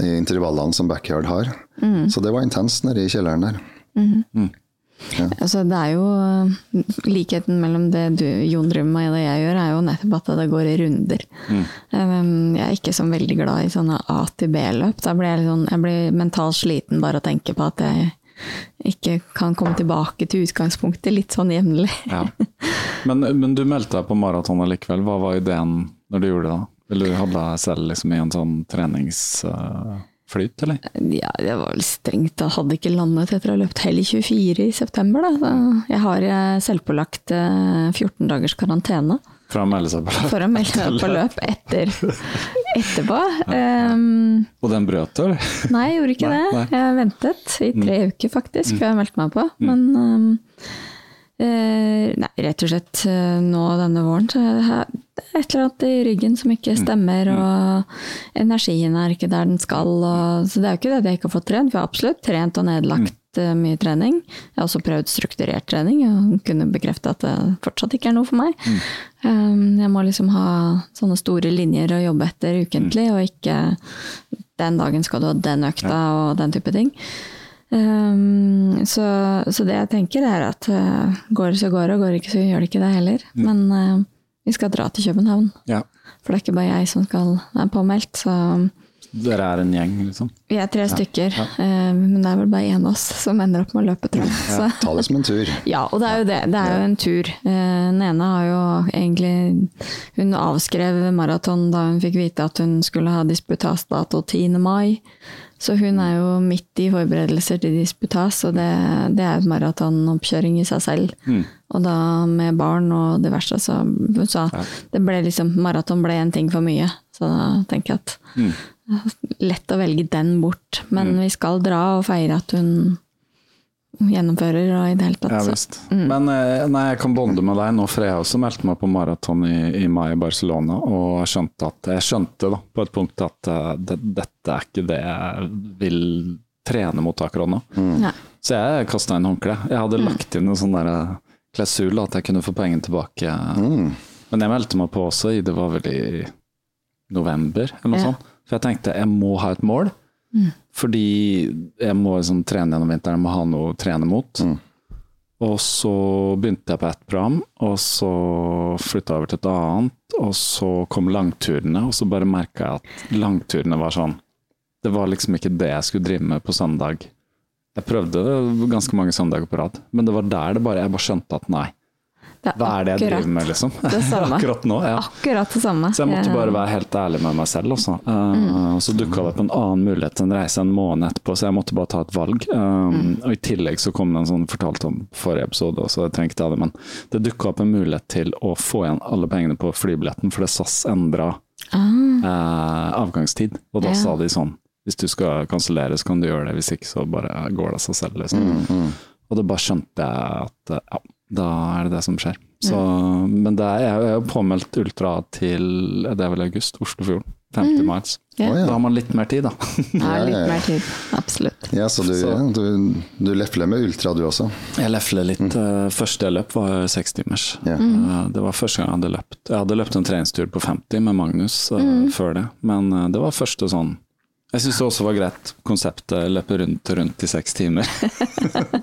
eh, intervallene som backyard har. Så det var intenst nede i kjelleren der. Altså, det er jo eh, Likheten mellom det du, Jon driver med og det jeg gjør, er jo nettopp at det går i runder. Mm. Jeg er ikke så veldig glad i sånne A til B-løp. Da blir jeg, sånn, jeg blir mentalt sliten bare å tenke på at jeg ikke kan komme tilbake til utgangspunktet litt sånn jevnlig. Ja. Men, men du meldte deg på maraton likevel. Hva var ideen når du gjorde det? da? Eller du hadde deg selv liksom i en sånn treningsflyt, eller? Ja, det var vel strengt. Jeg hadde ikke landet etter å ha løpt Hell 24 i september. Da. Så jeg har eh, selvpålagt eh, 14 dagers karantene For å melde seg på løp? for å melde seg på løp etter, etterpå. Um, Og den brøt du, eller? nei, jeg gjorde ikke Nei, det. nei. Jeg ventet i tre uker faktisk før jeg meldte meg på. Men um, eh, nei, rett og slett eh, nå denne våren så er det et eller annet i ryggen som ikke stemmer, og energien er ikke der den skal. Og, så det er jo ikke det at jeg ikke har fått trent, for jeg har absolutt trent og nedlagt mm. mye trening. Jeg har også prøvd strukturert trening, og kunne bekrefte at det fortsatt ikke er noe for meg. Um, jeg må liksom ha sånne store linjer å jobbe etter ukentlig, og ikke den dagen skal du ha den økta og den type ting. Um, så, så det jeg tenker er at uh, går det så går det, og går det ikke så gjør det ikke det heller. Men uh, vi skal dra til København, Ja. for det er ikke bare jeg som skal er påmeldt. Så Dere er en gjeng, liksom? vi er tre stykker, uh, men det er vel bare én av oss som ender opp med å løpe, tror jeg. Ta det som en tur. Ja, og det er jo det. Det er jo en tur. Den ene har jo egentlig Hun avskrev maraton da hun fikk vite at hun skulle ha disputasdato 10. mai. Så hun er jo midt i forberedelser til disputas, og det, det er jo maratonoppkjøring i seg selv. Og da med barn og det verste, så så sa det ble liksom Maraton ble en ting for mye. Så da tenker jeg at lett å velge den bort. Men vi skal dra og feire at hun gjennomfører og i det hele tatt. Ja så- Mm. Men eh, nei, jeg kan bonde med deg nå, for jeg også meldte meg på maraton i, i mai i Barcelona, og jeg skjønte, at, jeg skjønte da, på et punkt at eh, det, dette er ikke det jeg vil trene mot akkurat nå. Mm. Så jeg kasta inn håndkleet. Jeg hadde lagt inn en sånn der eh, klausul at jeg kunne få pengene tilbake. Mm. Men jeg meldte meg på også i det var vel i november, eller noe Ja. sånt. For jeg tenkte jeg må ha et mål. Fordi jeg må liksom trene gjennom vinteren, jeg må ha noe å trene mot. Og så begynte jeg på ett program, og så flytta jeg over til et annet. Og så kom langturene, og så bare merka jeg at langturene var sånn Det var liksom ikke det jeg skulle drive med på søndag. Jeg prøvde det ganske mange søndager på rad, men det var der det bare, jeg bare skjønte at nei, Det hva er det jeg driver med, liksom? det samme. <laughs> Akkurat nå, ja. Akkurat det samme. Så jeg måtte bare være helt ærlig med meg selv. Også. Uh, og Så dukka det opp en annen mulighet til en reise en måned etterpå, så jeg måtte bare ta et valg. Um, Og I tillegg så kom det en sånn fortalt om forrige episode, så jeg trenger ikke ta det, men det dukka opp en mulighet til å få igjen alle pengene på flybilletten, fordi SAS endra uh, avgangstid. Og da Ja. sa de sånn hvis du skal kansellere, så kan du gjøre det, hvis ikke så bare går det av seg selv. Liksom. Og da bare skjønte jeg at ja, da er det det som skjer. Så, Men det er, jeg er påmeldt ultra til det er vel august, Oslofjorden. 50 miles. Yeah. Oh, ja. Da har man litt mer tid, da. Ja, litt <laughs> mer tid. Absolutt. Ja, så du, Så- du, du lefler med ultra du også? Jeg lefler litt. Mm. Første jeg løp var sekstimers. Yeah. Mm. Det var første gang jeg hadde løpt. Jeg hadde løpt en treningstur på 50 med Magnus eh, før det, men eh, det var første sånn Jeg syns det også var greit, konseptet løpe rundt og rundt i seks timer. <laughs>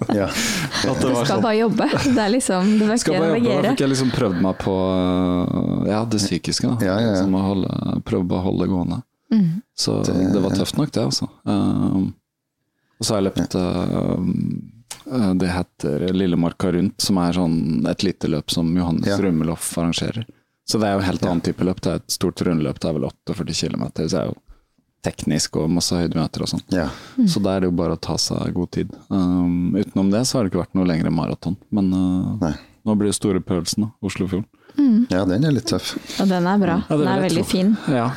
Ja. At det Du skal sånn bare jobbe. Det er liksom Du bør ikke jobbe, da fikk jeg liksom prøvd meg på ja, det psykiske. Da. Ja, ja, ja. Som å holde, prøve å holde gående. Mm. Så Det- det, var tøft nok, det, altså. Um, og så har jeg løpt uh, Det heter Lillemarka rundt, som er sånn et lite løp som Johannes Ja. Rummeloff arrangerer. Så det er jo helt annen type løp. Det er et stort rundløp, det er vel 48 km. Så det er jo teknisk og masse høydemeter og sånn. ja. Så da er det jo bare å ta seg god tid. Um, utenom det så har det ikke vært noe lengre maraton. Men uh, nå blir det store prøvelsen, da. Oslofjorden. ja, den er litt tøff. Og den er bra. Ja, det den er veldig tro. fin. Ja.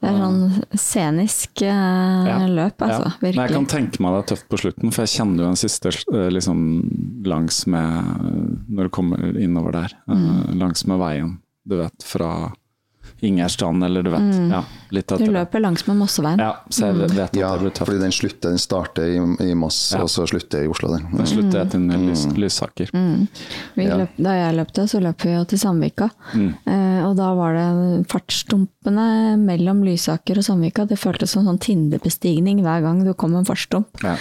Det er sånn scenisk uh, Ja. løp, altså. Ja. Men jeg kan tenke meg det er tøft på slutten, for jeg kjenner jo den siste eh, liksom, langs med Når du kommer innover der, mm. uh, langs med veien, du vet, fra Ingerstrand, eller du vet, ja, litt Mm. Du løper langs med Mosseveien. Ja, så jeg vet at Ja, det blir tøft. fordi den slutter, den starter i, i Moss, Ja. og så slutter i Oslo. Den. Den slutter jeg til Lys, Lysaker. Vi Ja. løp, da jeg løpte, så løp vi jo til Sandvika. Mm. Eh, og da var det fartsdumpene mellom Lysaker og Sandvika. Det føltes som sånn Tindebestigning hver gang du kom en fartsdump. Ja.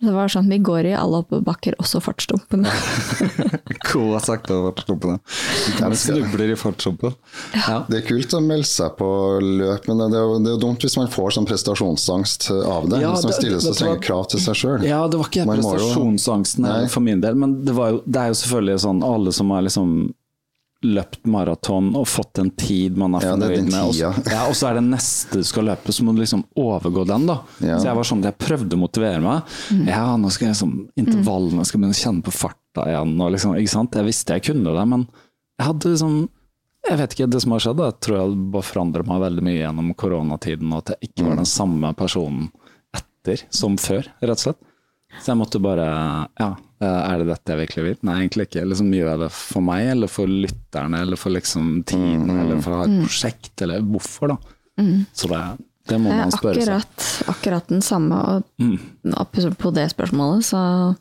Det var sånn, Vi går i alle oppoverbakker, også fartsdumpene. Stumpene. Ja, <laughs> Det det snubler i fartssumpen. Ja. Det er kult å melde seg på løp, men det er jo, det er jo dumt hvis man får sånn prestasjonsangst av det. Ja, hvis man stiller så strenge krav til seg sjøl. Ja, det var ikke prestasjonsangsten jo- prestasjonsangsten for min del, men det, var jo, det er jo selvfølgelig sånn alle som har liksom løpt maraton og fått en tid man er er fornøyd med, og så, <laughs> ja, og så er det neste du skal løpe, så må du liksom overgå den, da. Ja. Så jeg var sånn, jeg prøvde å motivere meg. Ja, nå skal jeg liksom intervallene, skal begynne å kjenne på farta igjen, og liksom, ikke sant. Jeg visste jeg kunne det, men jeg hadde liksom jeg vet ikke, Det som har skjedd, jeg tror jeg bare forandret meg veldig mye gjennom koronatiden, og at jeg ikke var den samme personen etter som før, rett og slett. Så jeg måtte bare Ja, er det dette jeg virkelig vil? Nei, egentlig ikke. Liksom, gjør jeg det for meg, eller for lytterne, eller for liksom tiden, eller for å ha et prosjekt, eller hvorfor, da? Så det, det må er man spørre seg. akkurat, akkurat den samme. Og Mm. på det spørsmålet, så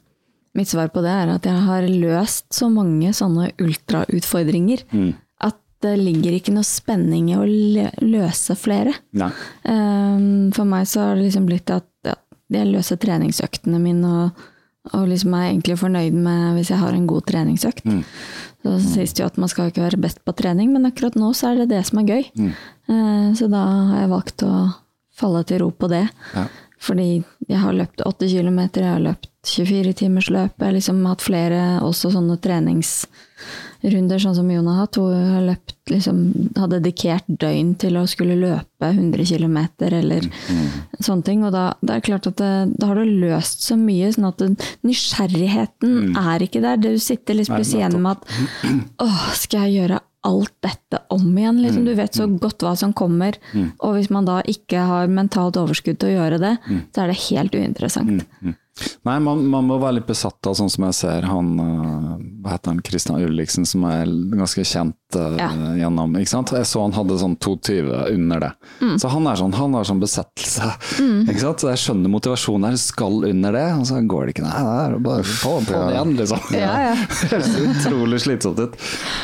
mitt svar på det er at jeg har løst så mange sånne ultrautfordringer Mm. at det ligger ikke noe spenning i å løse flere. Nei. Um, For meg så har det liksom blitt at ja, jeg løser treningsøktene mine, og, og liksom er egentlig fornøyd med hvis jeg har en god treningsøkt. Mm. Så sies det jo at man skal ikke være best på trening, men akkurat nå så er det det som er gøy. Mm. Eh, Så da har jeg valgt å falle til ro på det. Ja. Fordi jeg har løpt 8 km, jeg har løpt 24 timers løp. Jeg har liksom hatt flere også sånne treningsrunder, sånn som Jon har hatt, hvor hun har løpt liksom, har dedikert døgn til å skulle løpe 100 km eller sånne ting. Og da, det er klart at det, da har du løst så mye, sånn at det, nysgjerrigheten er ikke der. Du sitter liksom plutselig igjen med at åh, skal jeg gjøre alt dette om igjen? Liksom, du vet så godt hva som kommer, og hvis man da ikke har mentalt overskudd til å gjøre det, så er det helt uinteressant. Nei, man, man, må være litt besatt av sånn som jeg ser han uh, Hva heter han, Christian Ulriksen, som er ganske kjent uh, ja. gjennom ikke sant? Jeg så han hadde sånn 2,20 under det. Mm. Så han er sånn, han har sånn besettelse. Mm. ikke sant? Så jeg skjønner motivasjonen her, skal under det, og så går det ikke. Nei, det er bare på, på det igjen, liksom. Ja, ja. <laughs> det utrolig slitsomt ut.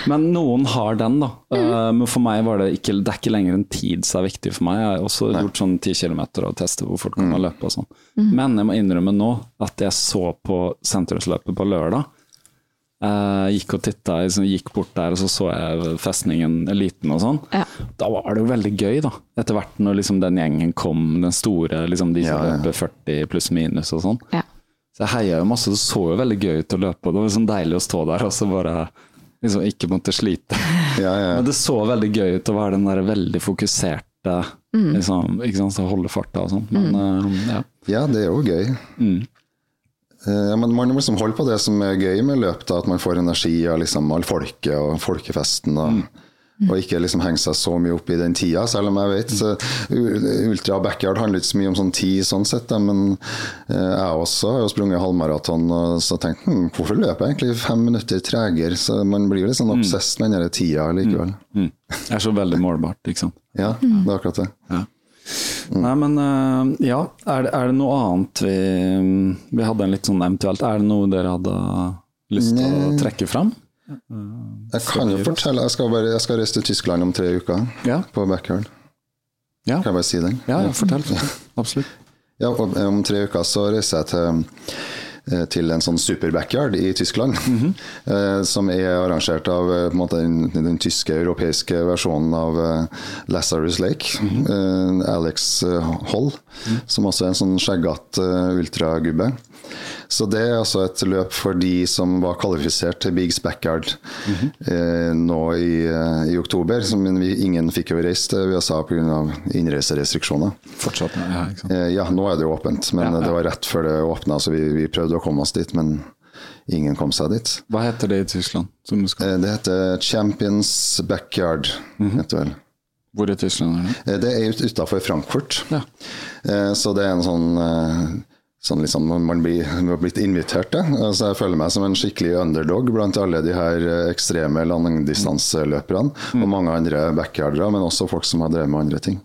Men noen har den, da. Mm. Uh, men for meg var det ikke Det er ikke lenger en tid som er viktig for meg. Jeg har også Nei. gjort sånn 10 km og testet hvor fort kan man mm. løpe og sånn. Mm. Men jeg må innrømme nå at jeg så på sentrumsløpet på lørdag. Uh, gikk og titta, liksom, gikk bort der og så så jeg festningen Eliten og sånn. Ja. Da var det jo veldig gøy, da. Etter hvert når liksom, den gjengen kom, den store, liksom, de som ja, ja. løper 40 pluss minus og sånn. Ja. Så jeg heia jo masse, det så jo veldig gøy ut å løpe. Det var liksom deilig å stå der og så bare liksom ikke måtte slite. <laughs> Men det så veldig gøy ut å være den der veldig fokuserte, mm. liksom, ikke sant, så holde farta og sånn. Men mm. uh, ja. Ja, det er jo gøy. Mm. Eh, ja, men man må liksom holde på det som er gøy med løp, da, at man får energi av liksom all folket og folkefesten. Og, mm. og, ikke liksom henge seg så mye opp i den tida, selv om jeg vet så, Ultra backyard handler ikke så mye om sånn tid, sånn sett, da, men eh, jeg også har jo sprunget halvmaraton og så tenkt hm, hvorfor løper jeg egentlig fem minutter tregere? Så man blir jo litt sånn mm. obsess med den tida likevel. Mm. Mm. Det er så veldig målbart, ikke sant. Ja, det er akkurat det. Ja. Nei, men uh, ja, er det, er det, noe annet vi Vi hadde en litt sånn eventuelt Er det noe dere hadde lyst til å trekke fram? jeg kan jo fortelle, jeg skal, bare, jeg skal, reise til Tyskland om tre uker, ja. på backyard. Ja. Kan jeg bare si den? Ja, ja fortell. fortell. <laughs> Absolutt. Ja, om tre uker så reiser jeg til Eh, til en sånn super-backyard i Tyskland. Mm -hmm. <laughs> som er arrangert av eh, måte, den, den, tyske, europeiske versjonen av Lazarus Lake. Mm -hmm. Alex Holl, -hmm. som også er en sånn skjeggete ultragubbe. Så det er altså et løp for de som var kvalifisert til Bigs Backyard mm -hmm. eh, nå i, eh, i, oktober. Som vi, ingen fikk jo reist til USA pga. innreiserestriksjoner. Fortsatt, ja, ikke sant? Eh, ja, nå er det jo åpent, men ja, ja. det var rett før det åpna, så vi, vi, prøvde å komme oss dit. men Ingen kom seg dit. Hva heter det i Tyskland? Eh, det heter Champions Backyard. Mm -hmm. heter vel. Hvor i Tyskland er det? Eh, det er utafor Frankfurt. Ja. Så det er en sånn sånn liksom, man blir, <laughs> man blitt invitert til. Altså, jeg føler meg som en skikkelig underdog blant alle de her eh, ekstreme langdistanseløperne. Mm. Og mange andre backyardere, men også folk som har drevet med andre ting.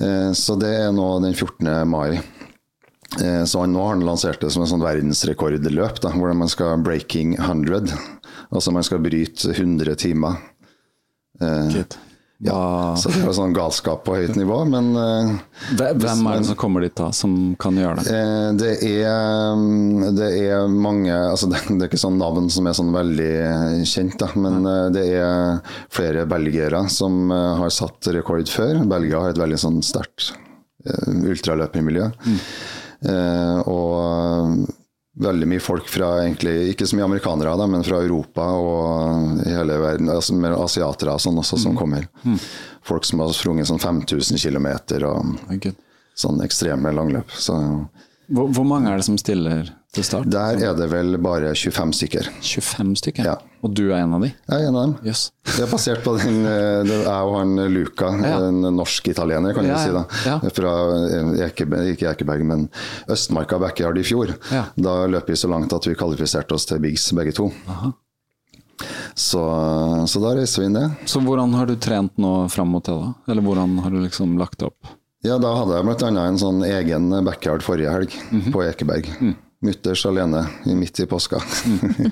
Eh, så det er nå den 14. mai. Så så nå har han lansert det som en sånn verdensrekordløp, da, hvor man skal breaking 100. Altså man skal bryte 100 timer. Good. Ja, så det er jo sånn galskap på høyt nivå, men uh, Hvem er det som kommer dit da, som kan gjøre det? Uh, det, er, mm, det er mange altså det, det, er ikke sånn navn som er sånn veldig kjent, da, men det er flere belgiere som har satt rekord før. Belgia har et veldig sånn sterkt ultraløpermiljø. Mm. og veldig mye folk fra egentlig, ikke så mye amerikanere, da, men fra Europa og hele verden. altså Mer asiatere sånn også, som mm. kommer. Mm. Folk som har sprunget sånn 5000 km og okay. sånn ekstreme langløp. Så, hvor, hvor, mange er det som stiller? Der er det vel bare 25 stykker. 25 stykker? Ja. Og du er en av de? Jeg er en av dem. Yes. Det er basert på den, eh, det er og han Luca, ja. en norsk-italiener, kan ja, du si. da. Fra eh, Ekeberg, ikke Ekeberg, men Østmarka backyard i fjor. Da løp vi så langt at vi kvalifiserte oss til Biggs, begge to. Så, så, da reiser vi inn det. Så hvordan har du trent nå fram mot det, da? Eller hvordan har du liksom lagt det opp? Ja, da hadde jeg bl.a. en sånn egen backyard forrige helg mm -hmm. på Ekeberg. Mm. Mutters alene midt i påska.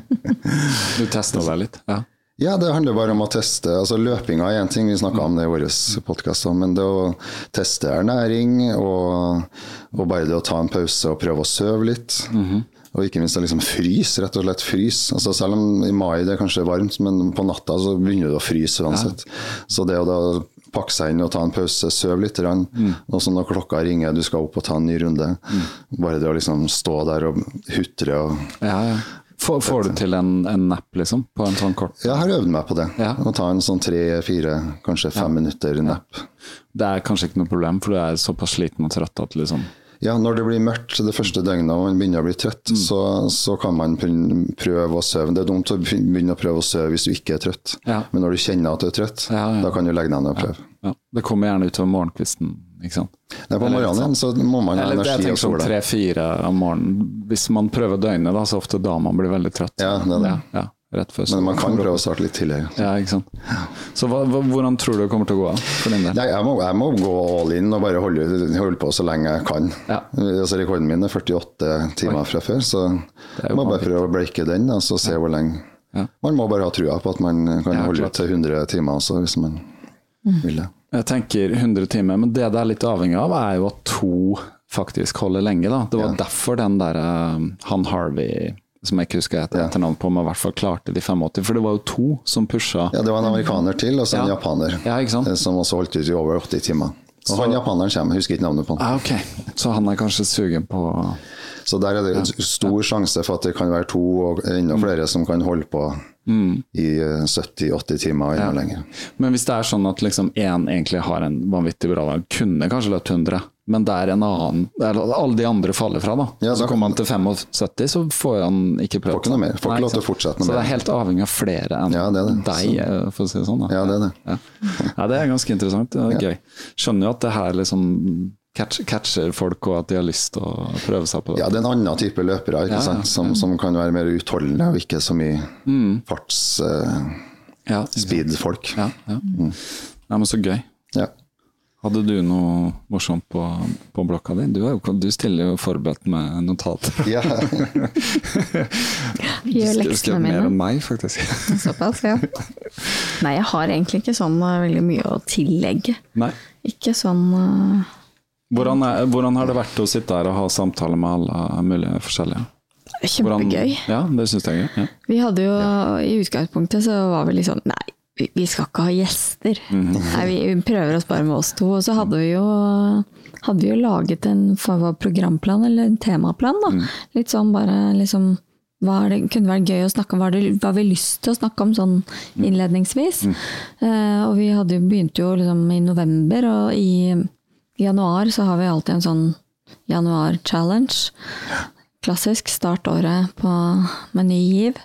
<laughs> du testa deg litt? Ja. Ja, det handler bare om å teste. altså Løpinga er én ting, vi snakka om det i vår podkast, men det å teste ernæring og, og, bare det å ta en pause og prøve å sove litt. Mm -hmm. Og ikke minst å liksom fryse, rett og slett fryse. Altså selv om i mai det er kanskje varmt, men på natta så begynner du å fryse uansett. Ja. Så det å da pakke seg inn og ta en pause, sove litt. Mm. Og så når klokka ringer, du skal opp og ta en ny runde. Mm. Bare det å liksom stå der og hutre og ja, ja. Får, får, du til en, en napp, liksom? På en sånn kort Jeg har øvd meg på det. Ja. Å ta en sånn tre-fire, kanskje fem minutter napp. Det er kanskje ikke noe problem, for du er såpass sliten og trøtt at liksom ja, når det blir mørkt det første døgnet og man begynner å bli trøtt, mm. så, så, kan man prøve å sove. Det er dumt å begynne å prøve å sove hvis du ikke er trøtt, ja. men når du kjenner at du er trøtt, ja, ja. da kan du legge deg ned og prøve. Det kommer gjerne utover morgenkvisten ikke sant. Nei, på Eller morgenen så må man ha Eller energi og sånn sola. tre-fire om morgenen. Hvis man prøver døgnet, da, så ofte da man blir veldig trøtt. Ja, det er det. Ja, ja, rett før Men man kan prøve å starte litt tidligere. Ja, ikke sant. Så hva, hva, hvordan tror du det kommer til å gå av for din del? Nei, jeg, må, jeg må gå all in og bare holde, holde på så lenge jeg kan. Ja. Altså, rekorden min er 48 timer fra før, så jeg må bare prøve å breake den og altså, se hvor lenge. Ja. Man må bare ha trua på at man kan Ja, holde ut til 100 timer også, hvis man vil det. Jeg tenker 100 timer, men det det er litt avhengig av, er jo at to faktisk holder lenge. da. Det var Ja. derfor den der eh, han Harvey, som jeg ikke husker et Ja. etternavn på, men i hvert fall klarte de 85. For det var jo to som pusha. Ja, det var en amerikaner til, og så en Ja. japaner. Ja, eh, Som også holdt ut i over 80 timer. Og Så- han japaneren kommer, jeg husker ikke navnet på han. Ah, ok, så han er kanskje sugen på Så der er det stor sjanse for at det kan være to og enda flere som kan holde på i eh, 70-80 timer og Mm. Ja. lenger. Men hvis det er sånn at liksom én egentlig har en vanvittig bra dag, kunne kanskje løpt 100, men det er en annen eller Alle de andre faller fra, da. Ja, så kommer han til 75, så får han ikke prøvd. Får ikke noe mer. Får ikke lov til å fortsette noe Så det er helt avhengig av flere enn Ja, det det. deg, eh, for å si det sånn. Da. Ja, det er det. Ja. ja, det er ganske interessant. Det er <laughs> gøy. Skjønner jo at det her liksom catch, catcher folk, og at de har lyst til å prøve seg på det. Ja, det er en annen type løpere ikke Ja, ja. sant? Som, som kan være mer utholdende og ikke så mye Mm. Ja, farts-speed-folk. ja, ja. ja, men så gøy. Ja. Hadde du noe morsomt på, på blokka di? Du, er jo, du stiller jo forberedt med notater. <laughs> Ja. <laughs> Gjør Du skrev leksene mer mine. enn meg, faktisk. <laughs> Såpass, ja. Nei, jeg har egentlig ikke sånn eh, veldig mye å tillegge. Nei. Ikke sånn eh, Hvordan, er, hvordan har det vært å sitte her og ha samtaler med alle mulige forskjellige? Hvordan- kjempegøy. Ja, det syns jeg er gøy. Ja. Vi hadde jo, i utgangspunktet så var vi litt sånn Nei, vi, skal ikke ha gjester. Mm. Nei, vi, vi prøver oss bare med oss to. Og så hadde vi jo, hadde vi jo laget en programplan, eller en temaplan. da. Mm. Litt sånn bare liksom hva er det kunne vært gøy å snakke om, hva har det- hva vi lyst til å snakke om sånn innledningsvis. innledningsvis? Uh, og vi hadde, jo- begynte jo liksom i november, og i januar så har vi alltid en sånn januar-challenge. Klassisk startåret på, med ny giv.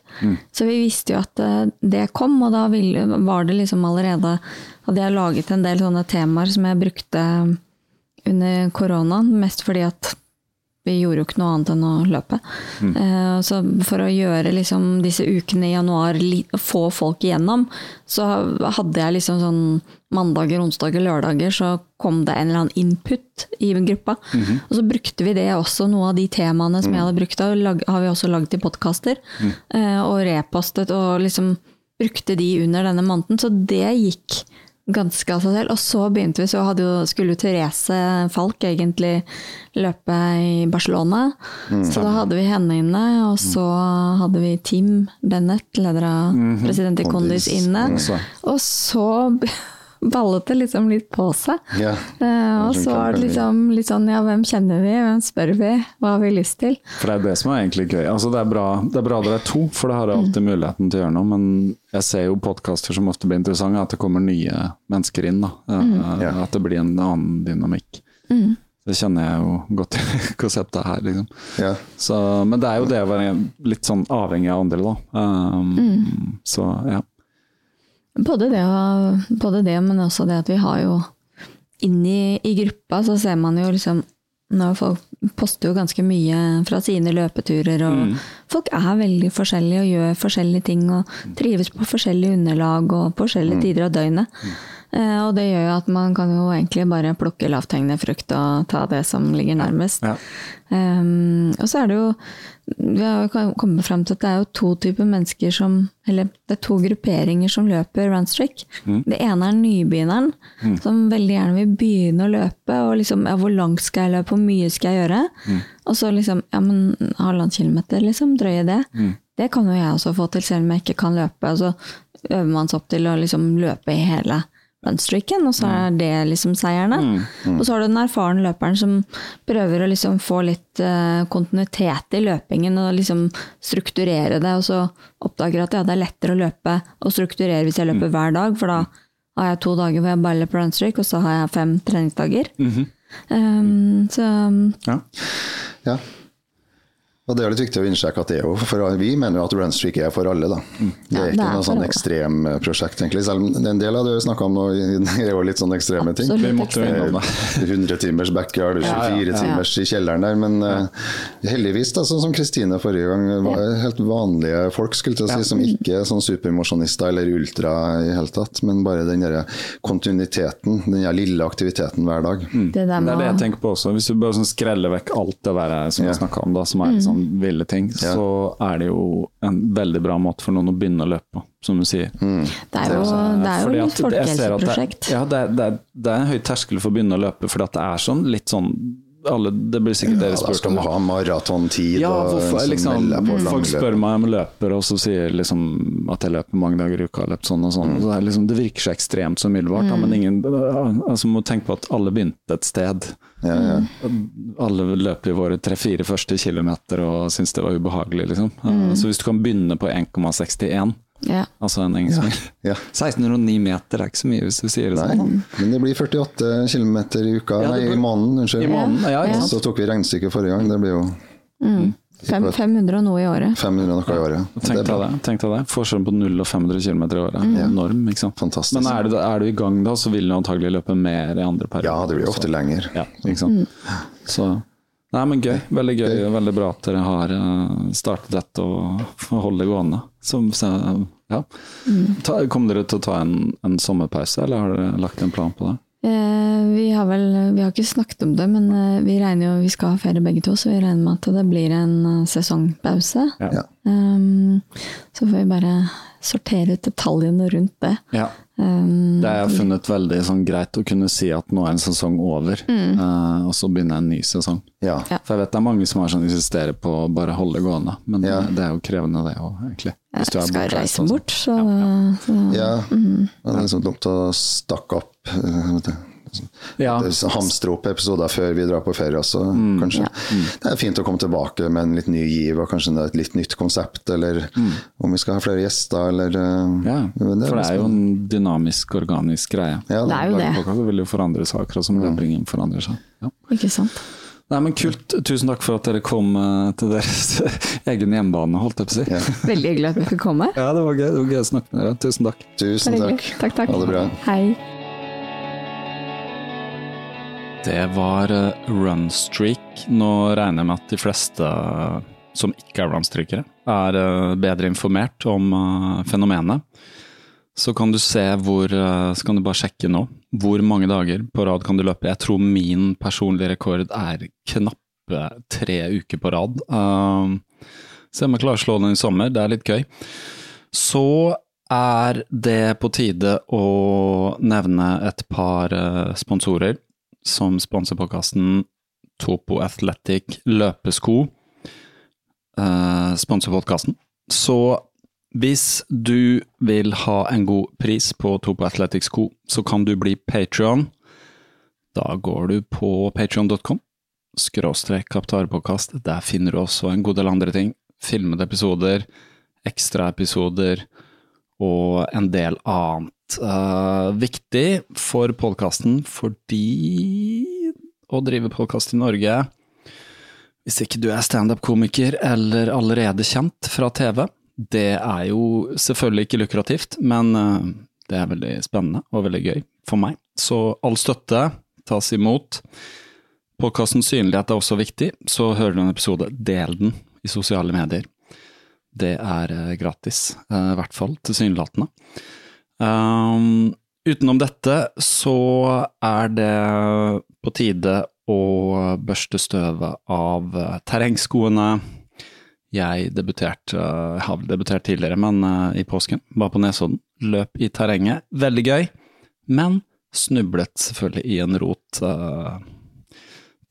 Så vi visste jo at eh, det kom, og da ville, var det liksom allerede Hadde jeg laget en del sånne temaer som jeg brukte under koronaen, mest fordi at vi gjorde jo ikke noe annet enn å løpe. Eh, så for å gjøre liksom disse ukene i januar, få folk igjennom, så hadde jeg liksom sånn mandager, onsdager, lørdager, så kom det en eller annen input i gruppa. Og så brukte vi det også, noe av de temaene som jeg hadde brukt, har vi også laget i podkaster. Mm. og repostet og liksom brukte de under denne måneden. Så det gikk ganske av seg selv. Og så begynte vi, så jo, skulle Therese Falk egentlig løpe i Barcelona. Så da hadde vi henne inne, og så hadde vi Tim Bennett, leder av President i Kondis, inne. Og så <laughs> ballet det liksom litt på seg. Ja. uh, og så var det liksom litt sånn, ja, hvem kjenner vi, hvem spør vi, hva har vi lyst til? For det er det som er egentlig gøy. Altså, det, er bra, det er bra dere er to, for da har jeg alltid muligheten til å gjøre noe. Men jeg ser jo podkaster som ofte blir interessante, at det kommer nye mennesker inn. Da. Mm. Uh, At det blir en annen dynamikk. Det kjenner jeg jo godt <laughs> i konseptet her, liksom. Ja. Så, men det er jo det å være litt sånn avhengig av andre, da. Um, Så ja. Både det, og, både det, men også det at vi har jo Inni i gruppa så ser man jo liksom når Folk poster jo ganske mye fra sine løpeturer, og folk er veldig forskjellige og gjør forskjellige ting og trives på forskjellige underlag og på forskjellige tider av døgnet. Eh, og det gjør jo at man kan jo egentlig bare plukke lavthengende frukt og ta det som ligger nærmest. Ja. Um, og så er det jo Vi har jo kommet frem til at det er jo to typer mennesker som Eller det er to grupperinger som løper runstreak. Det ene er nybegynneren, som veldig gjerne vil begynne å løpe. Og liksom ja, hvor langt skal jeg løpe, hvor mye skal jeg gjøre? Og så liksom ja, men halvannen kilometer, liksom. Drøye det. Det kan jo jeg også få til, selv om jeg ikke kan løpe. Og så øver man seg opp til å liksom løpe i hele runstreaken, og så er det liksom seierne. Og så har du den erfaren løperen som prøver å liksom få litt uh, kontinuitet i løpingen og liksom strukturere det, og så oppdager at ja, det er lettere å løpe og strukturere hvis jeg løper hver dag, for da har jeg to dager hvor jeg bare løper runstreak, og så har jeg fem treningsdager. um, så ja. ja. Og Det er litt viktig å innsjekke at det er jo for Vi mener jo at runstreak er for alle. da. Mm. Det er Ja, ikke det er noe sånn ekstremprosjekt, egentlig. Selv om en del av det vi snakka om nå, <laughs> er jo litt sånn ekstreme ting. Vi måtte jo innom <laughs> det. 100 timers backyard, 24 ja. timers i kjelleren der. Men uh, heldigvis, da, sånn som Kristine forrige gang, var helt vanlige folk skulle til å si, som ikke er sånn supermosjonister eller ultra i hele tatt, men bare den der kontinuiteten, den der lille aktiviteten hver dag. Det er det jeg tenker på også. Hvis du bare sånn skreller vekk alt det der som vi snakka om, da, som er litt sånn ville ting, Ja. så er det jo en veldig bra måte for noen å begynne å løpe på, som du sier. Det er jo, det er jo et at det- folkehelseprosjekt. Ja, det er, det, er, det er en høy terskel for å begynne å løpe, fordi det er sånn litt sånn alle, Det blir sikkert Ja, dere da spurt skal om. du ha maratontid Ja, hvorfor, liksom, folk spør meg om jeg løper, og så sier liksom at jeg løper mange dager i uka. Løp sånn og sånn. Mm. Så det, liksom, det virker så ekstremt så umiddelbart, mm. men ingen altså, må tenke på at alle begynte et sted. Ja, ja. Alle løper i våre tre-fire første kilometer og syns det var ubehagelig, liksom. Mm. Så hvis du kan begynne på 1,61, Ja. altså en engelskmil Ja. 1609 meter er ikke så mye hvis du sier det Nei, sånn. men det blir 48 km i uka, Ja, nei, blir- i måneden. Unnskyld. I måneden, ja, Ja. Så tok vi regnestykket forrige gang, det blir jo mm. 500 og noe i året. 500 noe i året. Det Tenk deg det. tenk deg det. Forskjellen på 0 og 500 km i året Mm. enorm. ikke sant? Fantastisk. Men er du, er du i gang da, så vil du antagelig løpe mer i andre perioder. Ja, det blir ofte lenger. Ja, ikke sant? Så Nei, men gøy. Veldig gøy og veldig bra at dere har eh, startet dette og <laughs> holder det gående. Så, ja. ta, Kommer dere til å ta en, en sommerpause, eller har dere lagt en plan på det? Eh, vi har vel Vi har ikke snakket om det, men eh, vi regner jo Vi skal ha ferie begge to, så vi regner med at det blir en eh, sesongpause. Ja. Um, så får vi bare sortere ut detaljene rundt det. Ja. Um, Det har jeg funnet veldig sånn, greit å kunne si at nå er en sesong over, eh, og så begynner en ny sesong. Ja. Ja. For jeg vet det er mange som har sånn insisterer på å bare holde gående, men Ja. det er jo krevende det òg, egentlig. Hvis du er skal bortreist reise sånn. bort, så, så ja. Det er liksom dumt å stakke opp vet du. Ja, Hamstre opp episoder før vi drar på ferie også, Mm, kanskje. Det er fint å komme tilbake med en litt ny giv og kanskje et litt nytt konsept, eller om vi skal ha flere gjester, eller eh, Mm. ja, det for det er jo en dynamisk, organisk greie. Ja, Det er jo det. Podcast vil jo forandre seg, akkurat som løpingen forandrer seg. Ja. Ikke sant. Nei, men Kult. Tusen takk for at dere kom eh, til deres <laughs> egen hjemmebane, holdt jeg på å si. Ja. <laughs> Veldig hyggelig at vi fikk komme. Ja, det var gøy. Det var gøy å snakke med dere. Tusen takk. Tusen takk. Takk, takk. Ha det bra. Hei. Det var eh, runstreak. Nå regner jeg med at de fleste eh, som ikke er runstreakere, er eh, bedre informert om fenomenet. Så kan du se hvor Så kan du bare sjekke nå. Hvor mange dager på rad kan du løpe? Jeg tror min personlige rekord er knappe tre uker på rad. Se om jeg klarer å slå den i sommer, det er litt gøy. Så er det på tide å nevne et par sponsorer som sponser podkasten. Topo Athletic løpesko uh, sponser podkasten. Så hvis du vil ha en god pris på Topo Athletic sko, så kan du bli Patrion. Da går du på patrion.com, skråstrek kaptarpodkast. Der finner du også en god del andre ting. Filmede episoder, ekstraepisoder og en del annet. uh, viktig for podkasten fordi å drive podkast i Norge Hvis ikke du er standup-komiker eller allerede kjent fra TV, det er jo selvfølgelig ikke lukrativt, men uh, det er veldig spennende og veldig gøy for meg. Så all støtte tas imot. Podkastens synlighet er også viktig, så hører du en episode, del den i sosiale medier. Det er eh, gratis, eh, i hvert fall tilsynelatende. Um, utenom dette så er det på tide å børste støvet av eh, terrengskoene. Jeg debuterte, har debutert tidligere, men i påsken, var på Nesodden. Løp i terrenget, veldig gøy, men snublet selvfølgelig i en rot. Uh,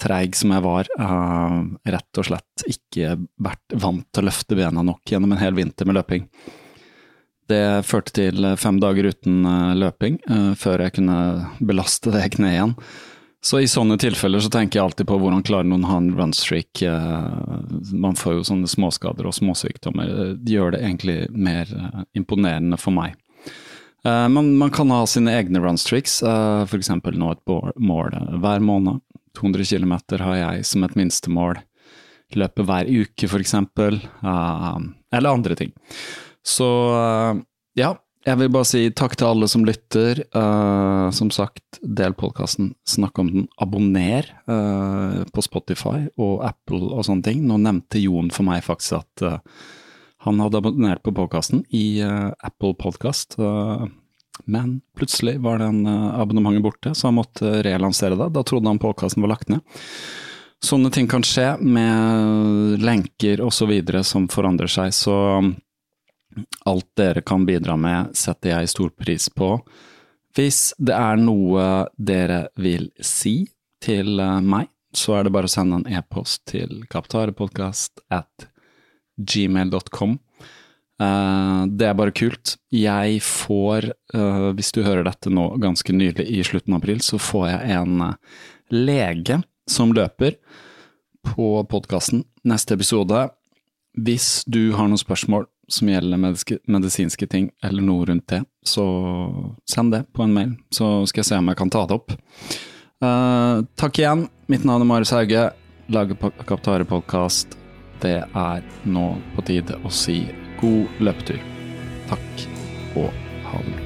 treig som jeg var, uh, rett og slett ikke vært vant til å løfte bena nok gjennom en hel vinter med løping. Det førte til fem dager uten eh, løping, uh, før jeg kunne belaste det kneet igjen. Så i sånne tilfeller så tenker jeg alltid på hvordan klarer noen å ha en runstreak. Uh, Man får jo sånne småskader og småsykdommer. Det gjør det egentlig mer imponerende for meg. Men Man, kan ha sine egne runstreaks, f.eks. nå et mål hver måned. 200 km har jeg som et minstemål. løpe hver uke, eksempel. Uh, eller andre ting. Så uh, ja, jeg vil bare si takk til alle som lytter. Uh, som sagt, del podkasten, snakk om den, abonner uh, på Spotify og Apple og sånne ting. Nå nevnte Jon for meg faktisk at uh, han hadde abonnert på podkasten i Apple Podcast. Men plutselig var den abonnementet borte, så han måtte relansere det. Da trodde han påkassen var lagt ned. Sånne ting kan skje med lenker osv. som forandrer seg, så Alt dere kan bidra med, setter jeg stor pris på. Hvis det er noe dere vil si til eh, meg, så er det bare å sende en e-post til kaptarepodkast at gmail.com. Uh, det er bare kult. Jeg får, uh, hvis du hører dette nå ganske nylig i slutten av april, så får jeg en uh, lege som løper på podkasten neste episode. Hvis du har noen spørsmål som gjelder medisinske ting, eller noe rundt det, så send det på en mail, så skal jeg se om jeg kan ta det opp. Takk igjen. Mitt navn er Marius Hauge, lager Kaptare-podkast. Det er nå på tide å si god løpetur. Takk og ha det bra.